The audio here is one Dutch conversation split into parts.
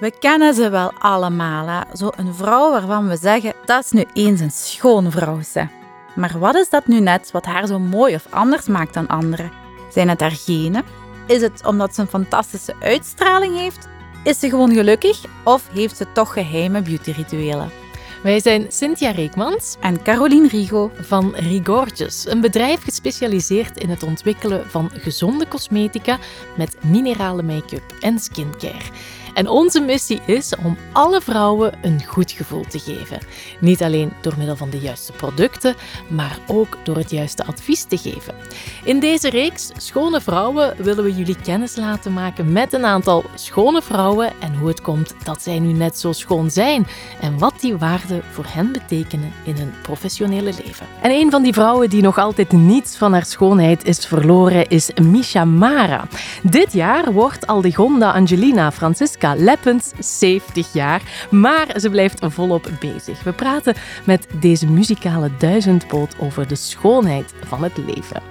We kennen ze wel allemaal, hè? Zo een vrouw waarvan we zeggen, dat is nu eens een schone vrouw. Ze. Maar wat is dat nu net wat haar zo mooi of anders maakt dan anderen? Zijn het haar genen? Is het omdat ze een fantastische uitstraling heeft? Is ze gewoon gelukkig of heeft ze toch geheime beautyrituelen? Wij zijn Cynthia Reekmans En Caroline Rigo. van Rigorges, een bedrijf gespecialiseerd in het ontwikkelen van gezonde cosmetica met minerale make-up en skincare. En onze missie is om alle vrouwen een goed gevoel te geven. Niet alleen door middel van de juiste producten, maar ook door het juiste advies te geven. In deze reeks Schone Vrouwen willen we jullie kennis laten maken met een aantal schone vrouwen en hoe het komt dat zij nu net zo schoon zijn en wat die waarden voor hen betekenen in hun professionele leven. En een van die vrouwen die nog altijd niets van haar schoonheid is verloren is Misha Mara. Dit jaar wordt Aldegonda Angelina Francisca Leppens 70 jaar, maar ze blijft volop bezig. We praten met deze muzikale duizendpoot over de schoonheid van het leven.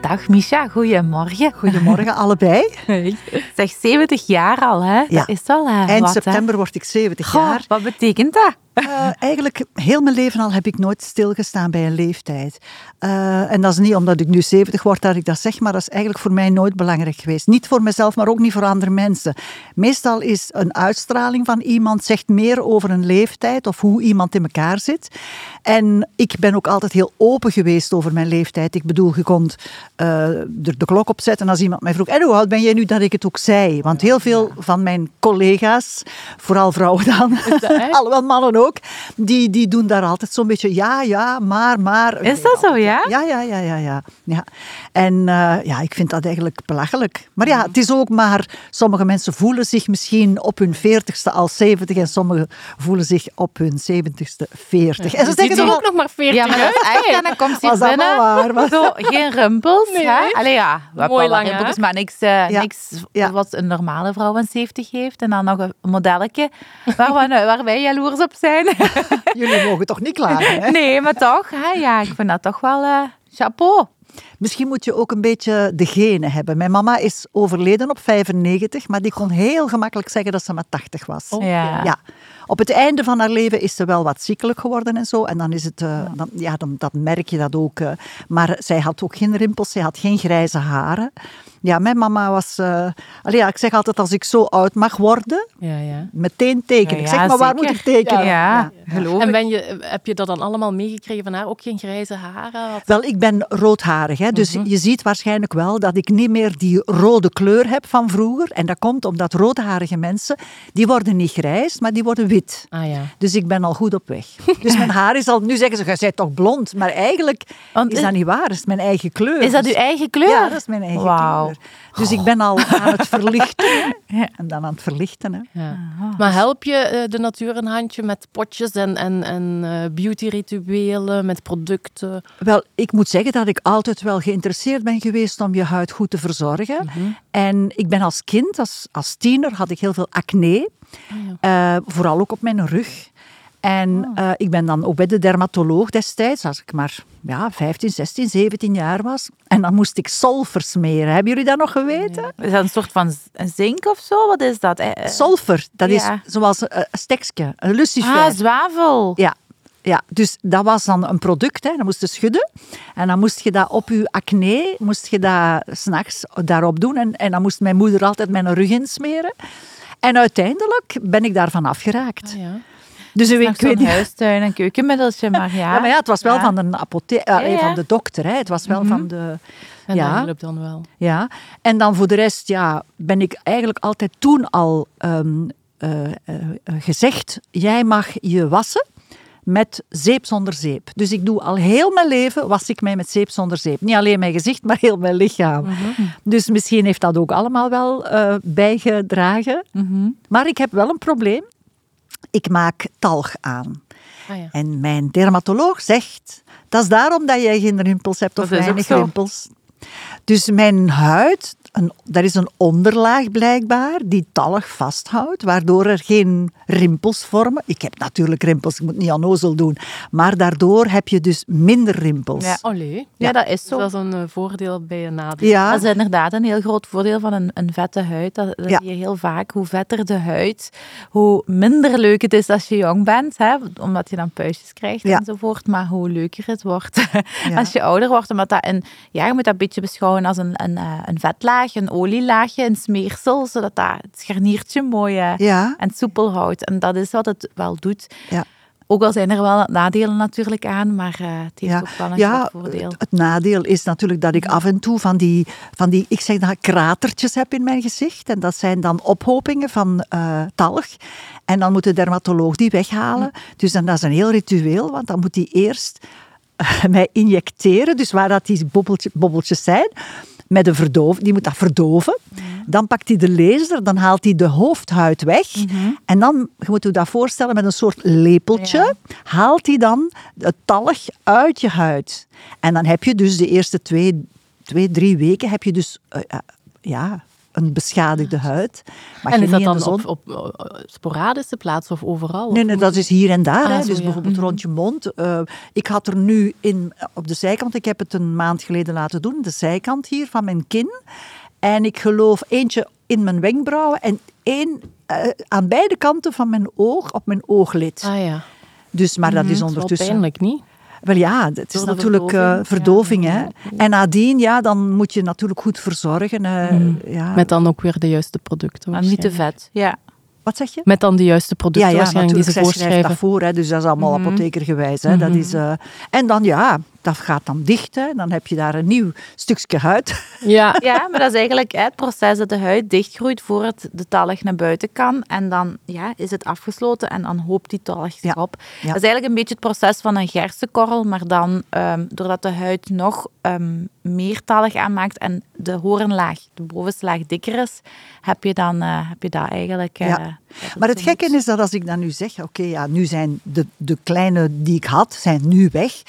Dag Misha, goedemorgen. Goedemorgen allebei. Zeg 70 jaar al, hè? Ja. Dat is al Eind wat, hè? september word ik 70 Goh, jaar. wat betekent dat? Eh, eigenlijk, heel mijn leven al heb ik nooit stilgestaan bij een leeftijd. Eh, en dat is niet omdat ik nu 70 word dat ik dat zeg, maar dat is eigenlijk voor mij nooit belangrijk geweest. Niet voor mezelf, maar ook niet voor andere mensen. Meestal is een uitstraling van iemand zegt meer over een leeftijd of hoe iemand in elkaar zit. En ik ben ook altijd heel open geweest over mijn leeftijd. Ik bedoel, je kon er de klok op zetten als iemand mij vroeg, en hoe oud ben jij nu, dat ik het ook zei. Want heel veel van mijn collega's, vooral vrouwen dan, alhoewel mannen ook, die, die doen daar altijd zo'n beetje ja, ja, maar, maar. Is dat zo, ja? Ja, ja, ja, ja. ja. ja. En eh, ja, ik vind dat eigenlijk belachelijk. Maar ja, het is ook maar, sommige mensen voelen zich misschien op hun veertigste al 70 en sommigen voelen zich op hun zeventigste 40. En Je ze zeggen ook nog maar 40 Ja, maar dat uit. is echt, en dan komt ze Was hier dat binnen. maar waar, was- Zo, geen rimpels, Nee. hè? Allee, ja, Mooi lang rimpels, maar niks, eh, Ja. niks Ja. wat een normale vrouw van 70 heeft. En dan nog een modelletje waar, we, waar wij jaloers op zijn. Jullie mogen toch niet klagen, hè? Nee, maar toch, hè? ja, ik vind dat toch wel eh, chapeau. Misschien moet je ook een beetje de genen hebben. Mijn mama is overleden op 95, maar die kon heel gemakkelijk zeggen dat ze maar 80 was. Oh, Ja. Ja. Op het einde van haar leven is ze wel wat ziekelijk geworden en zo. En dan is het, eh, dan, ja, dan, dat merk je dat ook. eh. maar zij had ook geen rimpels, zij had geen grijze haren. Ja, mijn mama was... eh allee, ja, ik zeg altijd, als ik zo oud mag worden, Ja, ja. meteen tekenen. Ja, ik zeg, ja, maar waar zeker. moet ik tekenen? Ja, geloof En ik. ben je, heb je dat dan allemaal meegekregen van haar? Ook geen grijze haren? Wat- Wel, ik ben roodharig. Hè? Dus Mhm. je ziet waarschijnlijk wel dat ik niet meer die rode kleur heb van vroeger. En dat komt omdat roodharige mensen, die worden niet grijs, maar die worden wit. Ah ja. Dus ik ben al goed op weg. Dus mijn haar is al... Nu zeggen ze, jij bent toch blond? Maar eigenlijk Want is dat niet waar. Dat is mijn eigen kleur. Is dat Dus- uw eigen kleur? Ja, dat is mijn eigen kleur. Dus ik ben al aan het verlichten. Ja. En dan aan het verlichten. Hè. Ja. Maar help je eh, de natuur een handje met potjes en, en, en eh, beauty-rituelen, met producten? Wel, ik moet zeggen dat ik altijd wel geïnteresseerd ben geweest om je huid goed te verzorgen. En ik ben als kind, als, als tiener, had ik heel veel acne. Eh, vooral ook op mijn rug. En eh, ik ben dan ook bij de dermatoloog destijds, als ik maar ja, 15, 16, 17 jaar was. En dan moest ik sulfur smeren. Hebben jullie dat nog geweten? Is dat een soort van zink of zo? Wat is dat? Eh, eh, Sulfur, dat ja. is zoals een, een stekje, een lucifer. Ah, zwavel. Ja, ja, dus dat was dan een product. Hè. Dan moest je schudden. En dan moest je dat op je acne, moest je dat s'nachts daarop doen. En, en dan moest mijn moeder altijd mijn rug insmeren. En uiteindelijk ben ik daarvan afgeraakt. Ah, ja. Dus ik, Nog ik weet huistuin- en keukenmiddeltje, maar ja. Ja, maar ja, het was wel Ja. van de apotheek, eh, Ja, ja. van de dokter. Hè. Het was wel van de... En Ja. dat dan wel. Ja, en dan voor de rest ja, ben ik eigenlijk altijd toen al ehm, eh, eh, eh, gezegd: jij mag je wassen met zeep zonder zeep. Dus ik doe al heel mijn leven was ik mij met zeep zonder zeep. Niet alleen mijn gezicht, maar heel mijn lichaam. Dus misschien heeft dat ook allemaal wel eh, bijgedragen. Mhm. Maar ik heb wel een probleem. Ik maak talg aan. Ah, ja. En mijn dermatoloog zegt, dat is daarom dat jij geen rimpels hebt of Dat weinig rimpels. Dus mijn huid, een, daar is een onderlaag blijkbaar die tallig vasthoudt, waardoor er geen rimpels vormen. Ik heb natuurlijk rimpels, ik moet niet onnozel doen. Maar daardoor heb je dus minder rimpels. Ja. Ja, dat is Dus zo. dat is een eh, voordeel bij een nadeel. Ja, Dat is inderdaad een heel groot voordeel van een, een vette huid. Dat, dat Ja. zie je heel vaak. Hoe vetter de huid, hoe minder leuk het is als je jong bent. Hè? Omdat je dan puistjes krijgt Ja. enzovoort. Maar hoe leuker het wordt Ja. als je ouder wordt. Omdat dat een, ja, je moet dat een beetje beschouwen als een, een, eh, een vetlaag, een olielaagje, een smeersel. Zodat dat het scharniertje mooi eh, ja, en soepel houdt. En dat is wat het wel doet. Ja. Ook al zijn er wel nadelen natuurlijk aan, maar eh, het heeft ja. ook wel een ja voordeel. het nadeel is natuurlijk dat ik af en toe van die, van die ik zeg dat, kratertjes heb in mijn gezicht. En dat zijn dan ophopingen van eh, talg. En dan moet de dermatoloog die weghalen. Dus dan, dat is een heel ritueel, want dan moet hij eerst mij injecteren. Dus waar dat die bobbeltje, bobbeltjes zijn. Met een verdoof, die moet dat verdoven. Dan pakt hij de laser, dan haalt hij de hoofdhuid weg. En dan, je moet je dat voorstellen, met een soort lepeltje Ja. haalt hij dan het talg uit je huid. En dan heb je dus de eerste twee, twee drie weken heb je dus eh, eh, ja, een beschadigde huid. Mag En is dat dan op, op, eh, sporadische plaatsen of overal? Nee, nee, dat is hier en daar. Ah, hè. zo, Dus ja. bijvoorbeeld Mhm. rond je mond. Eh, ik had er nu in, op de zijkant, ik heb het een maand geleden laten doen, de zijkant hier van mijn kin. En ik geloof eentje in mijn wenkbrauwen en één eh, aan beide kanten van mijn oog, op mijn ooglid. Ah ja, Dus, maar dat is dat is wel ondertussen... pijnlijk, niet? Wel ja, het is natuurlijk eh, verdoving, verdoving. ja. hè. En nadien, ja, dan moet je natuurlijk goed verzorgen. eh, ja. Met dan ook weer de juiste producten. Maar niet te vet. Ja. Wat zeg je? Met dan de juiste Ja, producten ja, waarschijnlijk die natuurlijk. ze voorschrijven. voor, hè, dus dat is allemaal Mhm. apothekergewijs. Hè. Dat is, eh, en dan, ja, dat gaat dan dicht. Hè. Dan heb je daar een nieuw stukje huid. Ja, ja, maar dat is eigenlijk hè, het proces dat de huid dichtgroeit voordat de talg naar buiten kan. En dan ja, is het afgesloten en dan hoopt die talg zich Ja. op. Ja. Dat is eigenlijk een beetje het proces van een gerstenkorrel, maar dan ehm, doordat de huid nog ehm, meer talg aanmaakt en de horenlaag, de bovenste laag dikker is, heb je dan eh, heb je dat eigenlijk... eh, Ja. dat Maar het gekke is dat als ik dan nu zeg, oké, ja, nu zijn de, de kleine die ik had, zijn nu weg.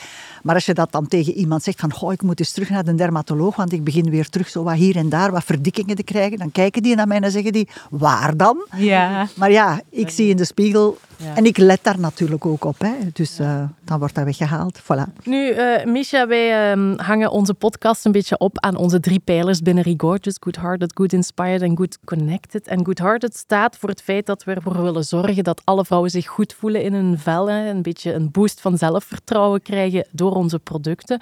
Maar als je dat dan tegen iemand zegt van, goh, ik moet eens terug naar de dermatoloog, want ik begin weer terug zo wat hier en daar, wat verdikkingen te krijgen, dan kijken die naar mij en dan zeggen die, waar dan? Ja. Maar ja, ik zie in de spiegel Ja. en ik let daar natuurlijk ook op. Hè. Dus eh, dan wordt dat weggehaald. Voilà. Nu, eh Misha, wij ehm, hangen onze podcast een beetje op aan onze drie pijlers binnen Regorgeous. Good-hearted, good inspired en good connected. En good-hearted staat voor het feit dat we ervoor willen zorgen dat alle vrouwen zich goed voelen in hun vel. Hè. Een beetje een boost van zelfvertrouwen krijgen door onze producten.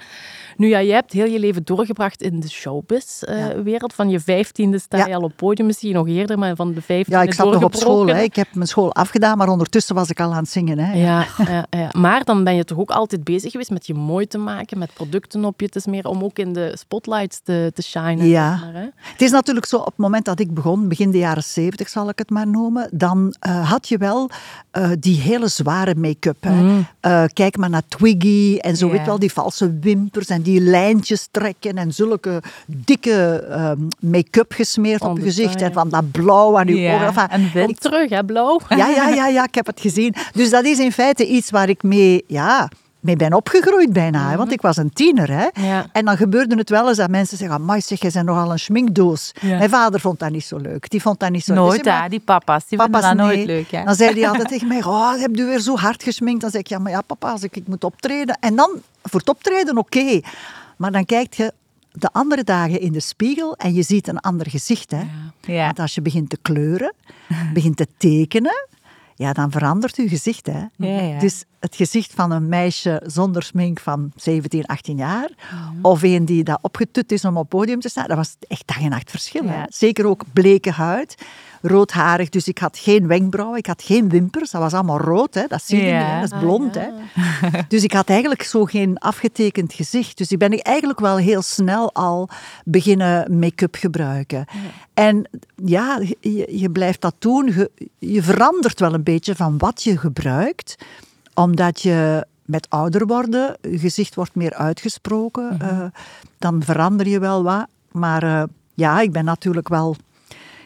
Nu, ja, jij hebt heel je leven doorgebracht in de showbiz-wereld. van je vijftiende sta je Ja. al op podium, misschien nog eerder, maar van de vijftiende Ja, ik zat nog op school. Hè. Ik heb mijn school afgedaan, maar ondertussen was ik al aan het zingen. Hè. Ja, ja, ja. Maar dan ben je toch ook altijd bezig geweest met je mooi te maken, met producten op je te smeren, om ook in de spotlights te, te shinen. Ja. zeg maar, hè? Het is natuurlijk zo, op het moment dat ik begon, begin de jaren zeventig zal ik het maar noemen, dan eh, had je wel eh, die hele zware make-up. hè. Mm. Eh, kijk maar naar Twiggy en zo, Ja. weet wel, die valse wimpers en die lijntjes trekken en zulke dikke ehm, make-up gesmeerd op je gezicht en van dat blauw aan je ogen. Enfin, en wit. Kom terug, hè, blauw. ja, ja, ja, ja, ik heb het gezien. Dus dat is in feite iets waar ik mee, ja, mee ben opgegroeid bijna. Want ik was een tiener. Hè. Mhm. Ja. En dan gebeurde het wel eens dat mensen zeggen, amai zeg, jij bent nogal een schminkdoos. Ja. Mijn vader vond dat niet zo leuk. Die vond dat niet zo leuk. Nooit, hè, maar, die papa's. Die papa's, dat nooit leuk. Hè. Dan zei hij altijd tegen mij, oh, heb je weer zo hard gesminkt? Dan zeg ik, ja, maar ja, papa, als ik, ik moet optreden. En dan, voor het optreden, oké. Maar dan kijk je de andere dagen in de spiegel en je ziet een ander gezicht. Hè? Ja. Want als je begint te kleuren, begint te tekenen, ja, dan verandert je gezicht. Hè? Ja, ja. Dus het gezicht van een meisje zonder smink van 17, 18 jaar, of een die dat opgetut is om op podium te staan, dat was echt dag en nacht verschil. hè. Zeker ook bleke huid, roodharig, dus ik had geen wenkbrauwen, ik had geen wimpers, dat was allemaal rood, hè? dat zie je Ja. niet, hè? dat is blond. Ah, hè? Dus ik had eigenlijk zo geen afgetekend gezicht. Dus ik ben eigenlijk wel heel snel al beginnen make-up gebruiken. En ja, je, je blijft dat doen. Je, je verandert wel een beetje van wat je gebruikt, omdat je met ouder worden, je gezicht wordt meer uitgesproken. eh, dan verander je wel wat. Maar eh, ja, ik ben natuurlijk wel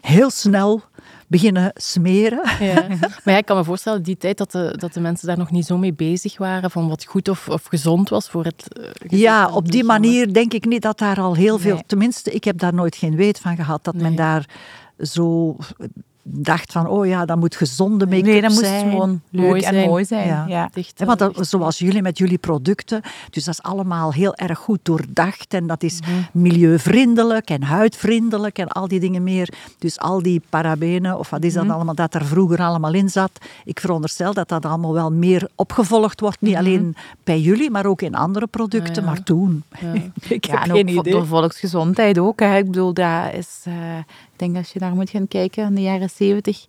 heel snel beginnen smeren. Ja. Maar ja, ik kan me voorstellen, die tijd dat de, dat de mensen daar nog niet zo mee bezig waren, van wat goed of, of gezond was voor het uh, Ja, op die manier denk ik niet dat daar al heel veel... Nee. Tenminste, ik heb daar nooit geen weet van gehad, dat men daar zo dacht van, oh ja, dat moet gezonde make-up Nee, dat zijn. gewoon leuk Mooi en zijn. mooi zijn. Ja. Ja. dicht. Want dat, zoals jullie met jullie producten, dus dat is allemaal heel erg goed doordacht en dat is milieuvriendelijk en huidvriendelijk en al die dingen meer. Dus al die parabenen, of wat is dat allemaal, dat er vroeger allemaal in zat. Ik veronderstel dat dat allemaal wel meer opgevolgd wordt, niet alleen bij jullie, maar ook in andere producten, Ah, ja. maar toen. Ja. ik Ja, en ook vo- door volksgezondheid ook. Hè. Ik bedoel, dat is... eh, denk als je daar moet gaan kijken in de jaren zeventig,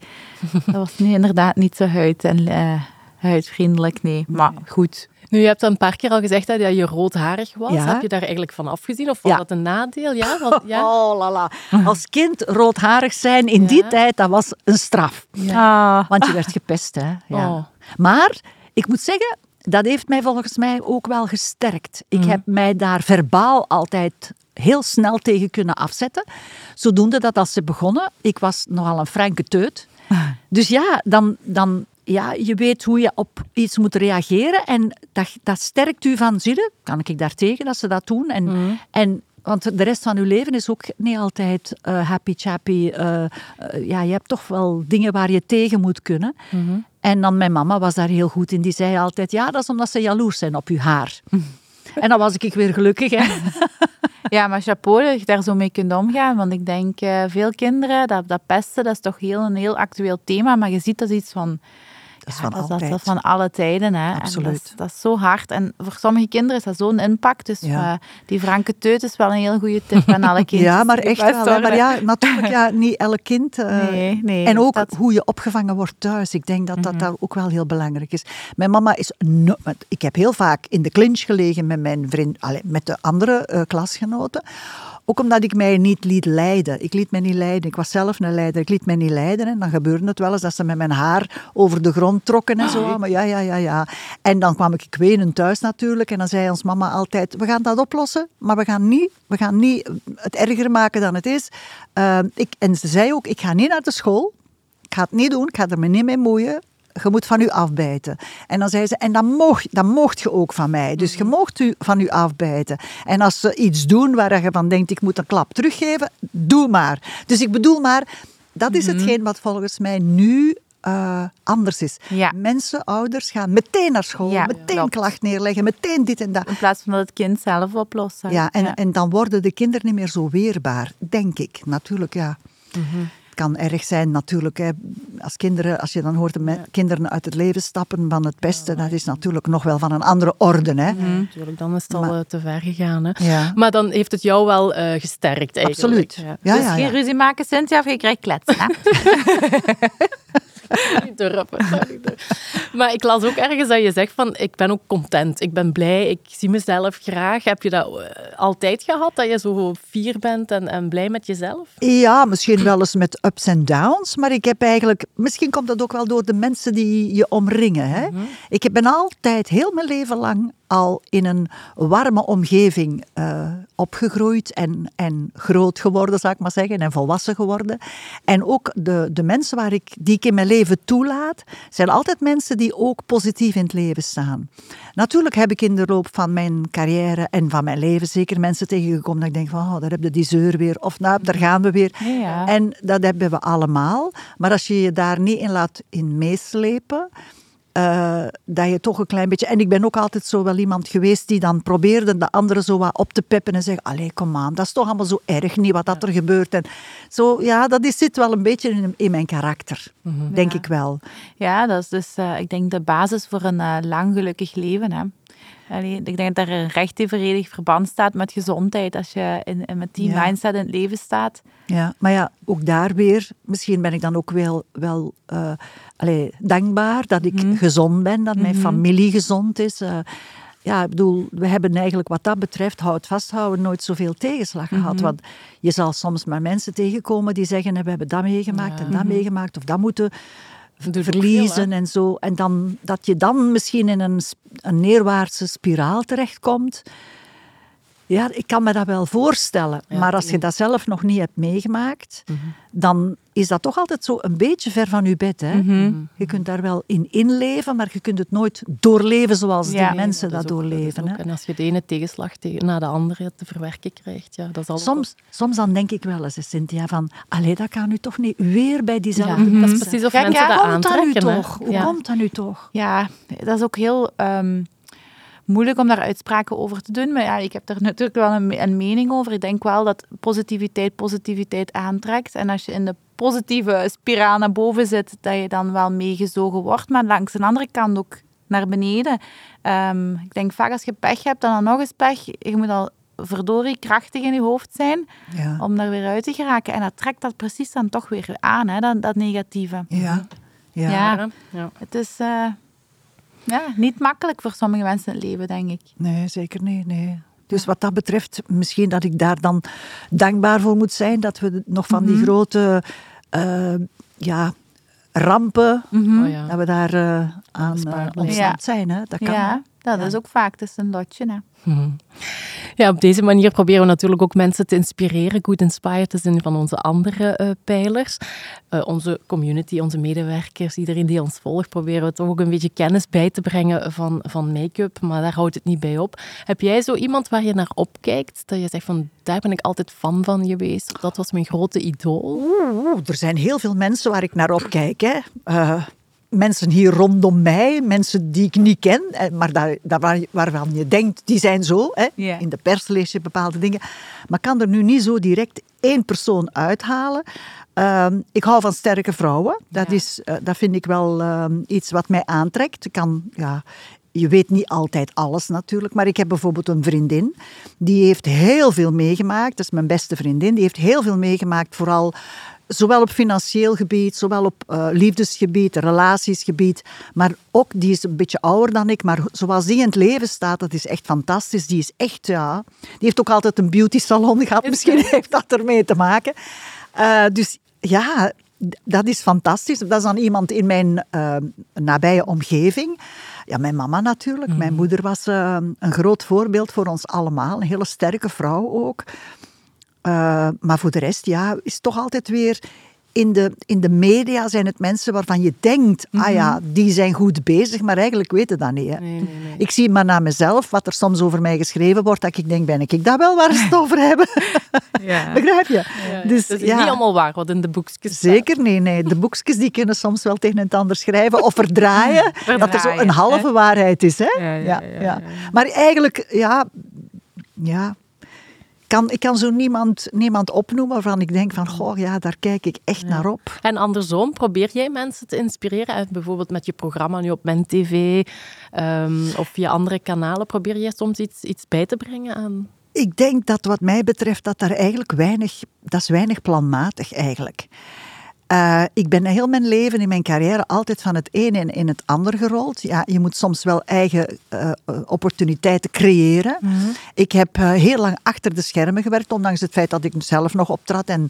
dat was nu inderdaad niet zo huid en eh, huidvriendelijk, nee. Maar goed. Nu, je hebt een paar keer al gezegd dat je roodharig was. Ja. Heb je daar eigenlijk van afgezien? Of was Ja. dat een nadeel? Ja, want, ja. Oh, la la. Als kind roodharig zijn in die tijd, dat was een straf. Ah, Want je werd gepest, hè. Ja. Oh. Maar, ik moet zeggen, dat heeft mij volgens mij ook wel gesterkt. Ik Mhm. heb mij daar verbaal altijd heel snel tegen kunnen afzetten. Zodoende dat als ze begonnen, ik was nogal een franke teut. Dus ja, dan, dan ja, je weet hoe je op iets moet reageren. En dat, dat sterkt u van, zie je, kan ik daar tegen dat ze dat doen? En, Mhm. en, want de rest van uw leven is ook niet altijd eh, happy chappy. eh, eh, ja, je hebt toch wel dingen waar je tegen moet kunnen. Mhm. En dan mijn mama was daar heel goed in. Die zei altijd, ja, dat is omdat ze jaloers zijn op uw haar. en dan was ik weer gelukkig, hè. ja, maar chapeau dat je daar zo mee kunt omgaan. Want ik denk, eh, veel kinderen, dat, dat pesten, dat is toch heel, een heel actueel thema. Maar je ziet dat iets van... Dat is ja, van dat, altijd. is van alle tijden. Hè. Absoluut. dat, is, dat is zo hard. En voor sommige kinderen is dat zo'n impact. Dus Ja. eh, die franke teut is wel een heel goede tip aan alle kinderen. Ja, maar echt wel. hè. Maar ja, natuurlijk, ja, niet elk kind. eh, Nee, nee. en ook dat- hoe je opgevangen wordt thuis. Ik denk dat dat daar ook wel heel belangrijk is. Mijn mama is... no- ik heb heel vaak in de clinch gelegen met mijn vriend, allee, met de andere eh, klasgenoten. Ook omdat ik mij niet liet leiden. Ik liet mij niet leiden. Ik was zelf een leider. Ik liet mij niet leiden. En dan gebeurde het wel eens dat ze met mijn haar over de grond trokken en zo. Maar ja, ja, ja, ja. En dan kwam ik kwenen thuis natuurlijk. En dan zei ons mama altijd, we gaan dat oplossen. Maar we gaan niet, we gaan niet het erger maken dan het is. Eh, ik, en ze zei ook, ik ga niet naar de school. Ik ga het niet doen. Ik ga er me niet mee moeien. Je moet van u afbijten. En dan zei ze, en dan moogt, dan moogt je ook van mij. Dus je moogt u van u afbijten. En als ze iets doen waar je van denkt, ik moet een klap teruggeven, doe maar. Dus ik bedoel maar, dat is hetgeen wat volgens mij nu eh, anders is. Ja. Mensen, ouders gaan meteen naar school, Ja, meteen klopt. klacht neerleggen, meteen dit en dat. In plaats van dat het kind zelf oplost. hè. Ja, en, en dan worden de kinderen niet meer zo weerbaar, denk ik. Natuurlijk, ja. Het kan erg zijn, natuurlijk. Hè. Als, kinderen, als je dan hoort de kinderen uit het leven stappen van het pesten, dat is natuurlijk nog wel van een andere orde. Hè. Natuurlijk, dan is het al Maar- eh, te ver gegaan. Hè. Ja. Maar dan heeft het jou wel eh, gesterkt eigenlijk. Absoluut. Ja. Ja, dus ja, geen ruzie maken, Cynthia, of je krijgt kletsen. Niet durven. Maar ik las ook ergens dat je zegt van, ik ben ook content, ik ben blij, ik zie mezelf graag. Heb je dat eh, altijd gehad, dat je zo fier bent en, en blij met jezelf? Ja, misschien wel eens met ups en downs, maar ik heb eigenlijk, misschien komt dat ook wel door de mensen die je omringen. Hè? Ik ben altijd heel mijn leven lang al in een warme omgeving eh, opgegroeid en, en groot geworden, zou ik maar zeggen, en volwassen geworden. En ook de, de mensen waar ik, die ik in mijn leven toelaat, zijn altijd mensen die ook positief in het leven staan. Natuurlijk heb ik in de loop van mijn carrière en van mijn leven zeker mensen tegengekomen dat ik denk van, oh, daar heb je die zeur weer, of nou, daar gaan we weer. Ja, ja. En dat hebben we allemaal. Maar als je je daar niet in laat in meeslepen, eh, dat je toch een klein beetje... En ik ben ook altijd zo wel iemand geweest die dan probeerde de anderen zo wat op te peppen en zeggen, allee, kom aan, dat is toch allemaal zo erg niet wat dat er gebeurt. En zo, ja, dat is, zit wel een beetje in, in mijn karakter, denk Ja. ik wel. Ja, dat is dus, eh, ik denk, de basis voor een eh, lang gelukkig leven. Hè. Allee, ik denk dat er een recht evenredig verband staat met gezondheid. Als je in, in- met die Ja. mindset in het leven staat. Ja, maar ja, ook daar weer, misschien ben ik dan ook wel, wel eh, allee, dankbaar dat ik gezond ben, dat mijn familie gezond is. eh. ja, ik bedoel, we hebben eigenlijk wat dat betreft, houd vasthouden, nooit zoveel tegenslag gehad. Want je zal soms maar mensen tegenkomen die zeggen, we hebben dat meegemaakt en dat meegemaakt, of dat moeten verliezen veel, en zo. En dan, dat je dan misschien in een, een neerwaartse spiraal terechtkomt. Ja, ik kan me dat wel voorstellen. Ja, maar als je dat zelf nog niet hebt meegemaakt, Mhm. dan is dat toch altijd zo een beetje ver van je bed. Hè? Mhm. Je kunt daar wel in inleven, maar je kunt het nooit doorleven zoals Ja. die mensen dat, ook- doorleven. is ook- hè. En als je de ene tegenslag tegen, na de andere te verwerken krijgt, ja, dat is Soms, soms dan denk ik wel eens, Cynthia, van allee, dat kan nu toch niet weer bij diezelfde Ja, dat is precies of mensen dat Hoe komt dat nu toch? Hoe komt dat nu toch? Ja, dat is ook heel ehm, moeilijk om daar uitspraken over te doen. Maar ja, ik heb er natuurlijk wel een, een mening over. Ik denk wel dat positiviteit positiviteit aantrekt. En als je in de positieve spiraal naar boven zit, dat je dan wel meegezogen wordt. Maar langs de andere kant ook naar beneden. Ehm, ik denk vaak als je pech hebt, dan, dan nog eens pech. Je moet al verdorie krachtig in je hoofd zijn Ja. om daar weer uit te geraken. En dat trekt dat precies dan toch weer aan, hè, dat, dat negatieve. Ja. Ja. Ja. Ja. Het is eh, ja, niet makkelijk voor sommige mensen het leven, denk ik. Nee, zeker niet. Nee. Dus wat dat betreft, misschien dat ik daar dan dankbaar voor moet zijn dat we nog van Mhm. die grote eh, ja, rampen, Oh, ja. dat we daar eh, aan uh, leven. ontsnapt zijn. Hè? Dat kan. Ja, dat Ja. is ook vaak. Het is een lotje. Hè. Mhm. Ja, op deze manier proberen we natuurlijk ook mensen te inspireren. Good Inspired is een van onze andere eh, pijlers. Eh, onze community, onze medewerkers, iedereen die ons volgt, proberen we toch ook een beetje kennis bij te brengen van, van make-up. Maar daar houdt het niet bij op. Heb jij zo iemand waar je naar opkijkt? Dat je zegt van, daar ben ik altijd fan van geweest. Dat was mijn grote idool. Oeh, er zijn heel veel mensen waar ik naar opkijk. Hè. Eh, mensen hier rondom mij, mensen die ik niet ken, eh, maar daar, daar waar, waarvan je denkt, die zijn zo. Hè. In de pers lees je bepaalde dingen. Maar ik kan er nu niet zo direct één persoon uithalen. Ehm, ik hou van sterke vrouwen. Dat, Ja. is, eh, dat vind ik wel ehm, iets wat mij aantrekt. Ik kan, ja, je weet niet altijd alles natuurlijk, maar ik heb bijvoorbeeld een vriendin. Die heeft heel veel meegemaakt. Dat is mijn beste vriendin. Die heeft heel veel meegemaakt, vooral zowel op financieel gebied, zowel op eh, liefdesgebied, relatiesgebied. Maar ook, die is een beetje ouder dan ik, maar zoals die in het leven staat, dat is echt fantastisch. Die is echt, ja... Die heeft ook altijd een beauty salon gehad. Misschien heeft dat ermee te maken. Eh, dus ja, dat is fantastisch. Dat is dan iemand in mijn eh, nabije omgeving. Ja, mijn mama natuurlijk. Mijn moeder was een groot voorbeeld voor ons allemaal. Een hele sterke vrouw ook. Eh, maar voor de rest, ja, is toch altijd weer... In de, in de media zijn het mensen waarvan je denkt, ah ja, die zijn goed bezig, maar eigenlijk weten dat niet. Hè. Nee, nee, nee. Ik zie maar naar mezelf, wat er soms over mij geschreven wordt, dat ik denk, ben ik dat wel waar ze het over hebben? Ja. Begrijp je? Ja, Dus, dat is ja. niet allemaal waar wat in de boekjes staat. Zeker nee, nee. De boekjes die kunnen soms wel tegen het ander schrijven of verdraaien, dat er zo een halve waarheid is. Hè? Ja, ja, ja, ja. Maar eigenlijk, ja, ja kan, ik kan zo niemand, niemand opnoemen waarvan ik denk van, goh, ja, daar kijk ik echt naar op. En andersom, probeer jij mensen te inspireren? Bijvoorbeeld met je programma nu op MenTV ehm of via andere kanalen. Probeer jij soms iets, iets bij te brengen aan... Ik denk dat wat mij betreft, dat daar eigenlijk weinig, dat is weinig planmatig eigenlijk. Eh, ik ben heel mijn leven, in mijn carrière, altijd van het een in, in het ander gerold. Ja, je moet soms wel eigen eh, opportuniteiten creëren. Ik heb eh, heel lang achter de schermen gewerkt, ondanks het feit dat ik zelf nog optrad en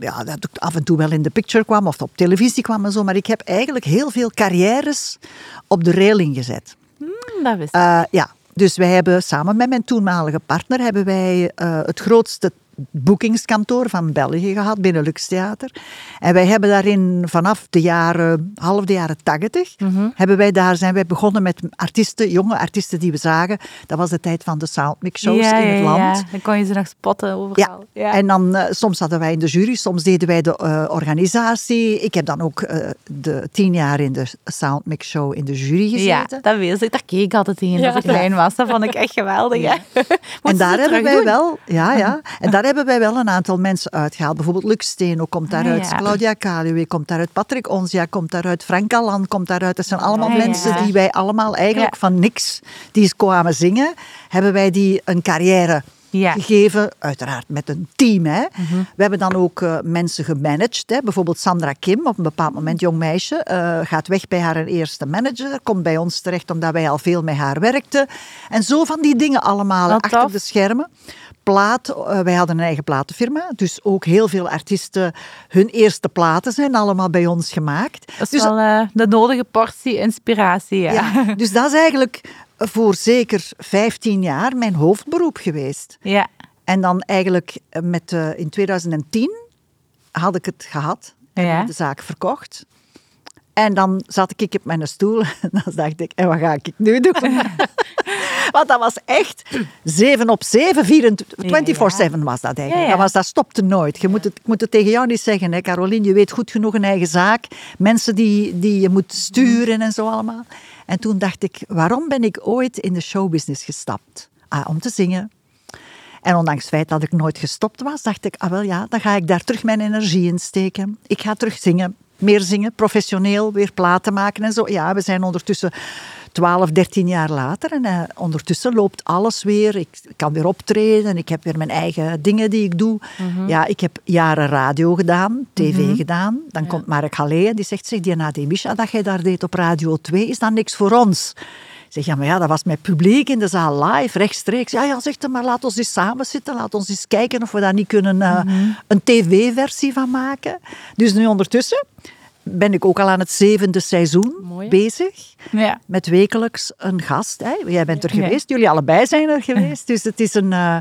ja, dat ik af en toe wel in de picture kwam of op televisie kwam en zo. Maar ik heb eigenlijk heel veel carrières op de railing gezet. Hm, dat wist ik. Ja, dus wij hebben samen met mijn toenmalige partner hebben wij het grootste boekingskantoor van België gehad binnen Lux Theater. En wij hebben daarin vanaf de jaren, half de jaren tachtig, hebben wij daar zijn wij begonnen met artiesten, jonge artiesten die we zagen. Dat was de tijd van de soundmix shows ja, in het land. ja. Dan kon je ze nog spotten overal. Ja, en dan eh, soms hadden wij in de jury, soms deden wij de eh, organisatie. Ik heb dan ook eh, de tien jaar in de Soundmix Show in de jury gezeten. Ja, dat wist ik. Daar keek ik altijd in als ik klein was. Dat vond ik echt geweldig. En daar hebben wij doen? wel, ja, ja. En daar hebben wij wel een aantal mensen uitgehaald. Bijvoorbeeld Lux Steno komt daaruit, Ah, ja. Claudia Kaluwe komt daaruit, Patrick Onzia komt daaruit, Frank Allan komt daaruit. Dat zijn allemaal Ah, ja. mensen die wij allemaal eigenlijk van niks, die kwamen zingen, hebben wij die een carrière Ja. gegeven, uiteraard met een team. Hè. Mhm. We hebben dan ook eh, mensen gemanaged. Hè. Bijvoorbeeld Sandra Kim, op een bepaald moment jong meisje, eh, gaat weg bij haar eerste manager, komt bij ons terecht omdat wij al veel met haar werkten. En zo van die dingen allemaal Wat achter tof. de schermen. Plaat, eh, wij hadden een eigen platenfirma, dus ook heel veel artiesten, hun eerste platen zijn allemaal bij ons gemaakt. Dat is Dus wel eh, de nodige portie inspiratie. Ja. ja, dus dat is eigenlijk voor zeker 15 jaar mijn hoofdberoep geweest. Ja. En dan eigenlijk eh, met, in 2010 had ik het gehad en Ja. de zaak verkocht. En dan zat ik op mijn stoel en dan dacht ik, en wat ga ik nu doen? Want dat was echt 7 op 7, 24 24-7 was dat eigenlijk. Ja. Dat, was, dat stopte nooit. Je moet het, ik moet het tegen jou niet zeggen, hè, Caroline. Je weet goed genoeg een eigen zaak. Mensen die, die je moet sturen en zo allemaal. En toen dacht ik, waarom ben ik ooit in de showbusiness gestapt? Ah, om te zingen. En ondanks het feit dat ik nooit gestopt was, dacht ik, ah wel ja, dan ga ik daar terug mijn energie in steken. Ik ga terug zingen, meer zingen, professioneel, weer platen maken en zo. Ja, we zijn ondertussen 12, 13 jaar later en eh, ondertussen loopt alles weer. Ik kan weer optreden, ik heb weer mijn eigen dingen die ik doe. Ja, ik heb jaren radio gedaan, tv gedaan. Dan komt Mark Halle en die zegt, zeg, die Nadia Misha dat jij daar deed op Radio 2, is dat niks voor ons? Ik zeg, ja, maar ja, dat was met publiek in de zaal live, rechtstreeks. Ja, ja, zegt maar laat ons eens samen zitten. Laat ons eens kijken of we daar niet kunnen eh, een tv-versie van maken. Dus nu ondertussen ben ik ook al aan het zevende seizoen Mooi. bezig. Ja. Met wekelijks een gast. Hè. Jij bent er Ja. geweest, jullie allebei zijn er geweest. Dus het is een, eh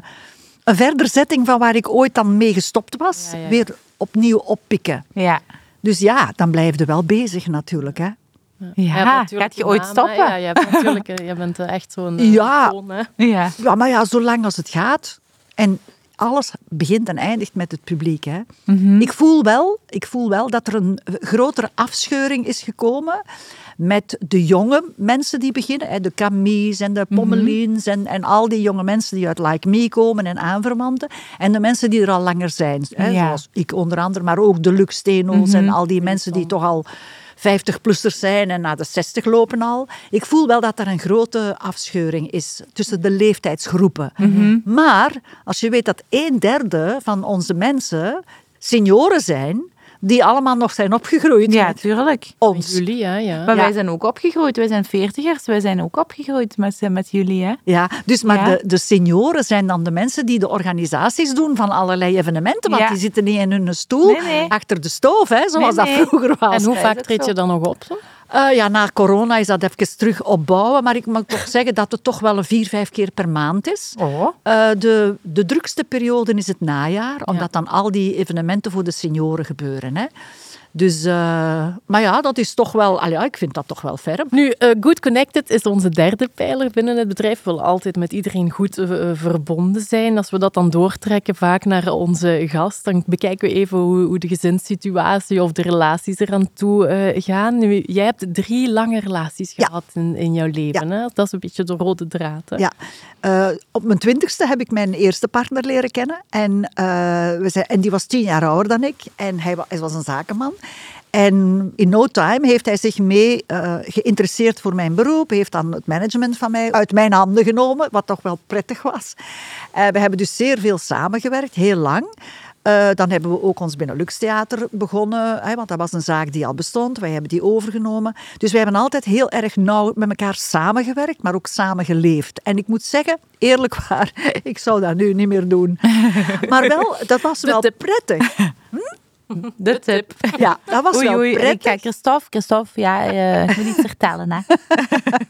een verderzetting van waar ik ooit dan mee gestopt was. Ja, ja, ja. Weer opnieuw oppikken. Ja. Dus ja, dan blijf je wel bezig natuurlijk. Hè. Ja, natuurlijk gaat je ooit stoppen? Ja, je, hebt natuurlijk, eh, je bent eh, echt zo'n Ja. hè. Ja. Ja, maar ja, zolang als het gaat. En alles begint en eindigt met het publiek. Hè. ik, voel wel, ik voel wel dat er een grotere afscheuring is gekomen met de jonge mensen die beginnen. Hè, de Camille's en de Pommelines en, en al die jonge mensen die uit Like Me komen en aanverwanten. En de mensen die er al langer zijn. Hè, Ja. Zoals ik onder andere, maar ook de Lux Steno's en al die mensen die toch al 50-plussers zijn en naar de 60 lopen al. Ik voel wel dat er een grote afscheuring is tussen de leeftijdsgroepen. Maar als je weet dat een derde van onze mensen senioren zijn, die allemaal nog zijn opgegroeid Ja, met tuurlijk. ons. Jullie, hè, ja. Maar Ja. wij zijn ook opgegroeid. Wij zijn veertigers. Wij zijn ook opgegroeid met, met jullie, hè? Ja, dus maar Ja. De, de senioren zijn dan de mensen die de organisaties doen van allerlei evenementen. Want Ja. die zitten niet in hun stoel Nee, nee. achter de stoof, hè, zoals Nee, dat vroeger was. En hoe vaak treed je dan nog op? Zo? Eh, ja, na corona is dat even terug opbouwen. Maar ik mag toch zeggen dat het toch wel een vier, vijf keer per maand is. Oh. Eh, de, de drukste periode is het najaar, omdat dan al die evenementen voor de senioren gebeuren. Hè. Dus, eh, maar ja, dat is toch wel, allee, ja, ik vind dat toch wel ferm. Nu, eh, Good Connected is onze derde pijler binnen het bedrijf. We willen altijd met iedereen goed eh, verbonden zijn. Als we dat dan doortrekken vaak naar onze gast, dan bekijken we even hoe, hoe de gezinssituatie of de relaties eraan toe gaan. Nu, jij hebt drie lange relaties Ja. gehad in, in jouw leven. Hè? Dat is een beetje de rode draad. Hè? Ja. Op mijn twintigste heb ik mijn eerste partner leren kennen. En, we zijn, en die was tien jaar ouder dan ik. En hij was een zakenman. En in no time heeft hij zich mee eh, geïnteresseerd voor mijn beroep. Heeft dan het management van mij uit mijn handen genomen, wat toch wel prettig was. Eh, we hebben dus zeer veel samengewerkt, heel lang. Eh, dan hebben we ook ons Benelux Theater begonnen, hè, want dat was een zaak die al bestond. Wij hebben die overgenomen. Dus wij hebben altijd heel erg nauw met elkaar samengewerkt, maar ook samen geleefd. En ik moet zeggen, eerlijk waar, ik zou dat nu niet meer doen. Maar wel, dat was wel prettig. De tip. Ja, dat was Oei, wel oei. Ik prettig. ga Christophe, Christophe, ja, eh, ik moet iets vertellen, hè.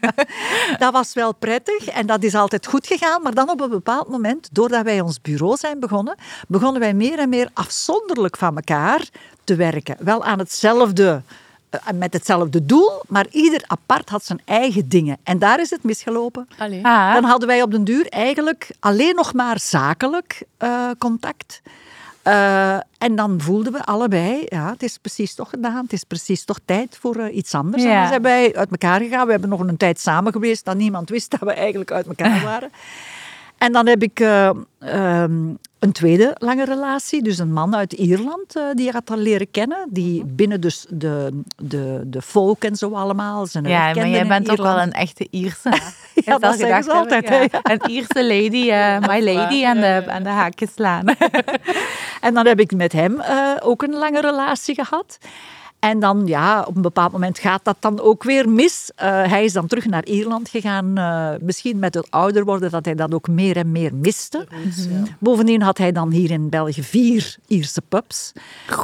Dat was wel prettig en dat is altijd goed gegaan. Maar dan op een bepaald moment, doordat wij ons bureau zijn begonnen, begonnen wij meer en meer afzonderlijk van elkaar te werken. Wel aan hetzelfde, eh, met hetzelfde doel, maar ieder apart had zijn eigen dingen. En daar is het misgelopen. Allee. Ah, Dan hadden wij op den duur eigenlijk alleen nog maar zakelijk eh, contact. Eh, en dan voelden we allebei, ja, het is precies toch gedaan, het is precies toch tijd voor eh, iets anders. En Ja. dan zijn wij uit elkaar gegaan. We hebben nog een tijd samen geweest dat niemand wist dat we eigenlijk uit elkaar waren. En dan heb ik eh, ehm, een tweede lange relatie, dus een man uit Ierland, eh, die ik had al leren kennen, die binnen dus de, de, de folk en zo allemaal zijn ja, maar jij bent toch wel een echte Ierse. Ja, dat zeggen ze altijd, ja. Een Ierse lady, eh, my lady, aan de, aan de haakjes slaan. En dan heb ik met hem ook een lange relatie gehad. En dan, ja, op een bepaald moment gaat dat dan ook weer mis. Eh, hij is dan terug naar Ierland gegaan. eh, misschien met het ouder worden dat hij dat ook meer en meer miste. Bovendien had hij dan hier in België vier Ierse pubs.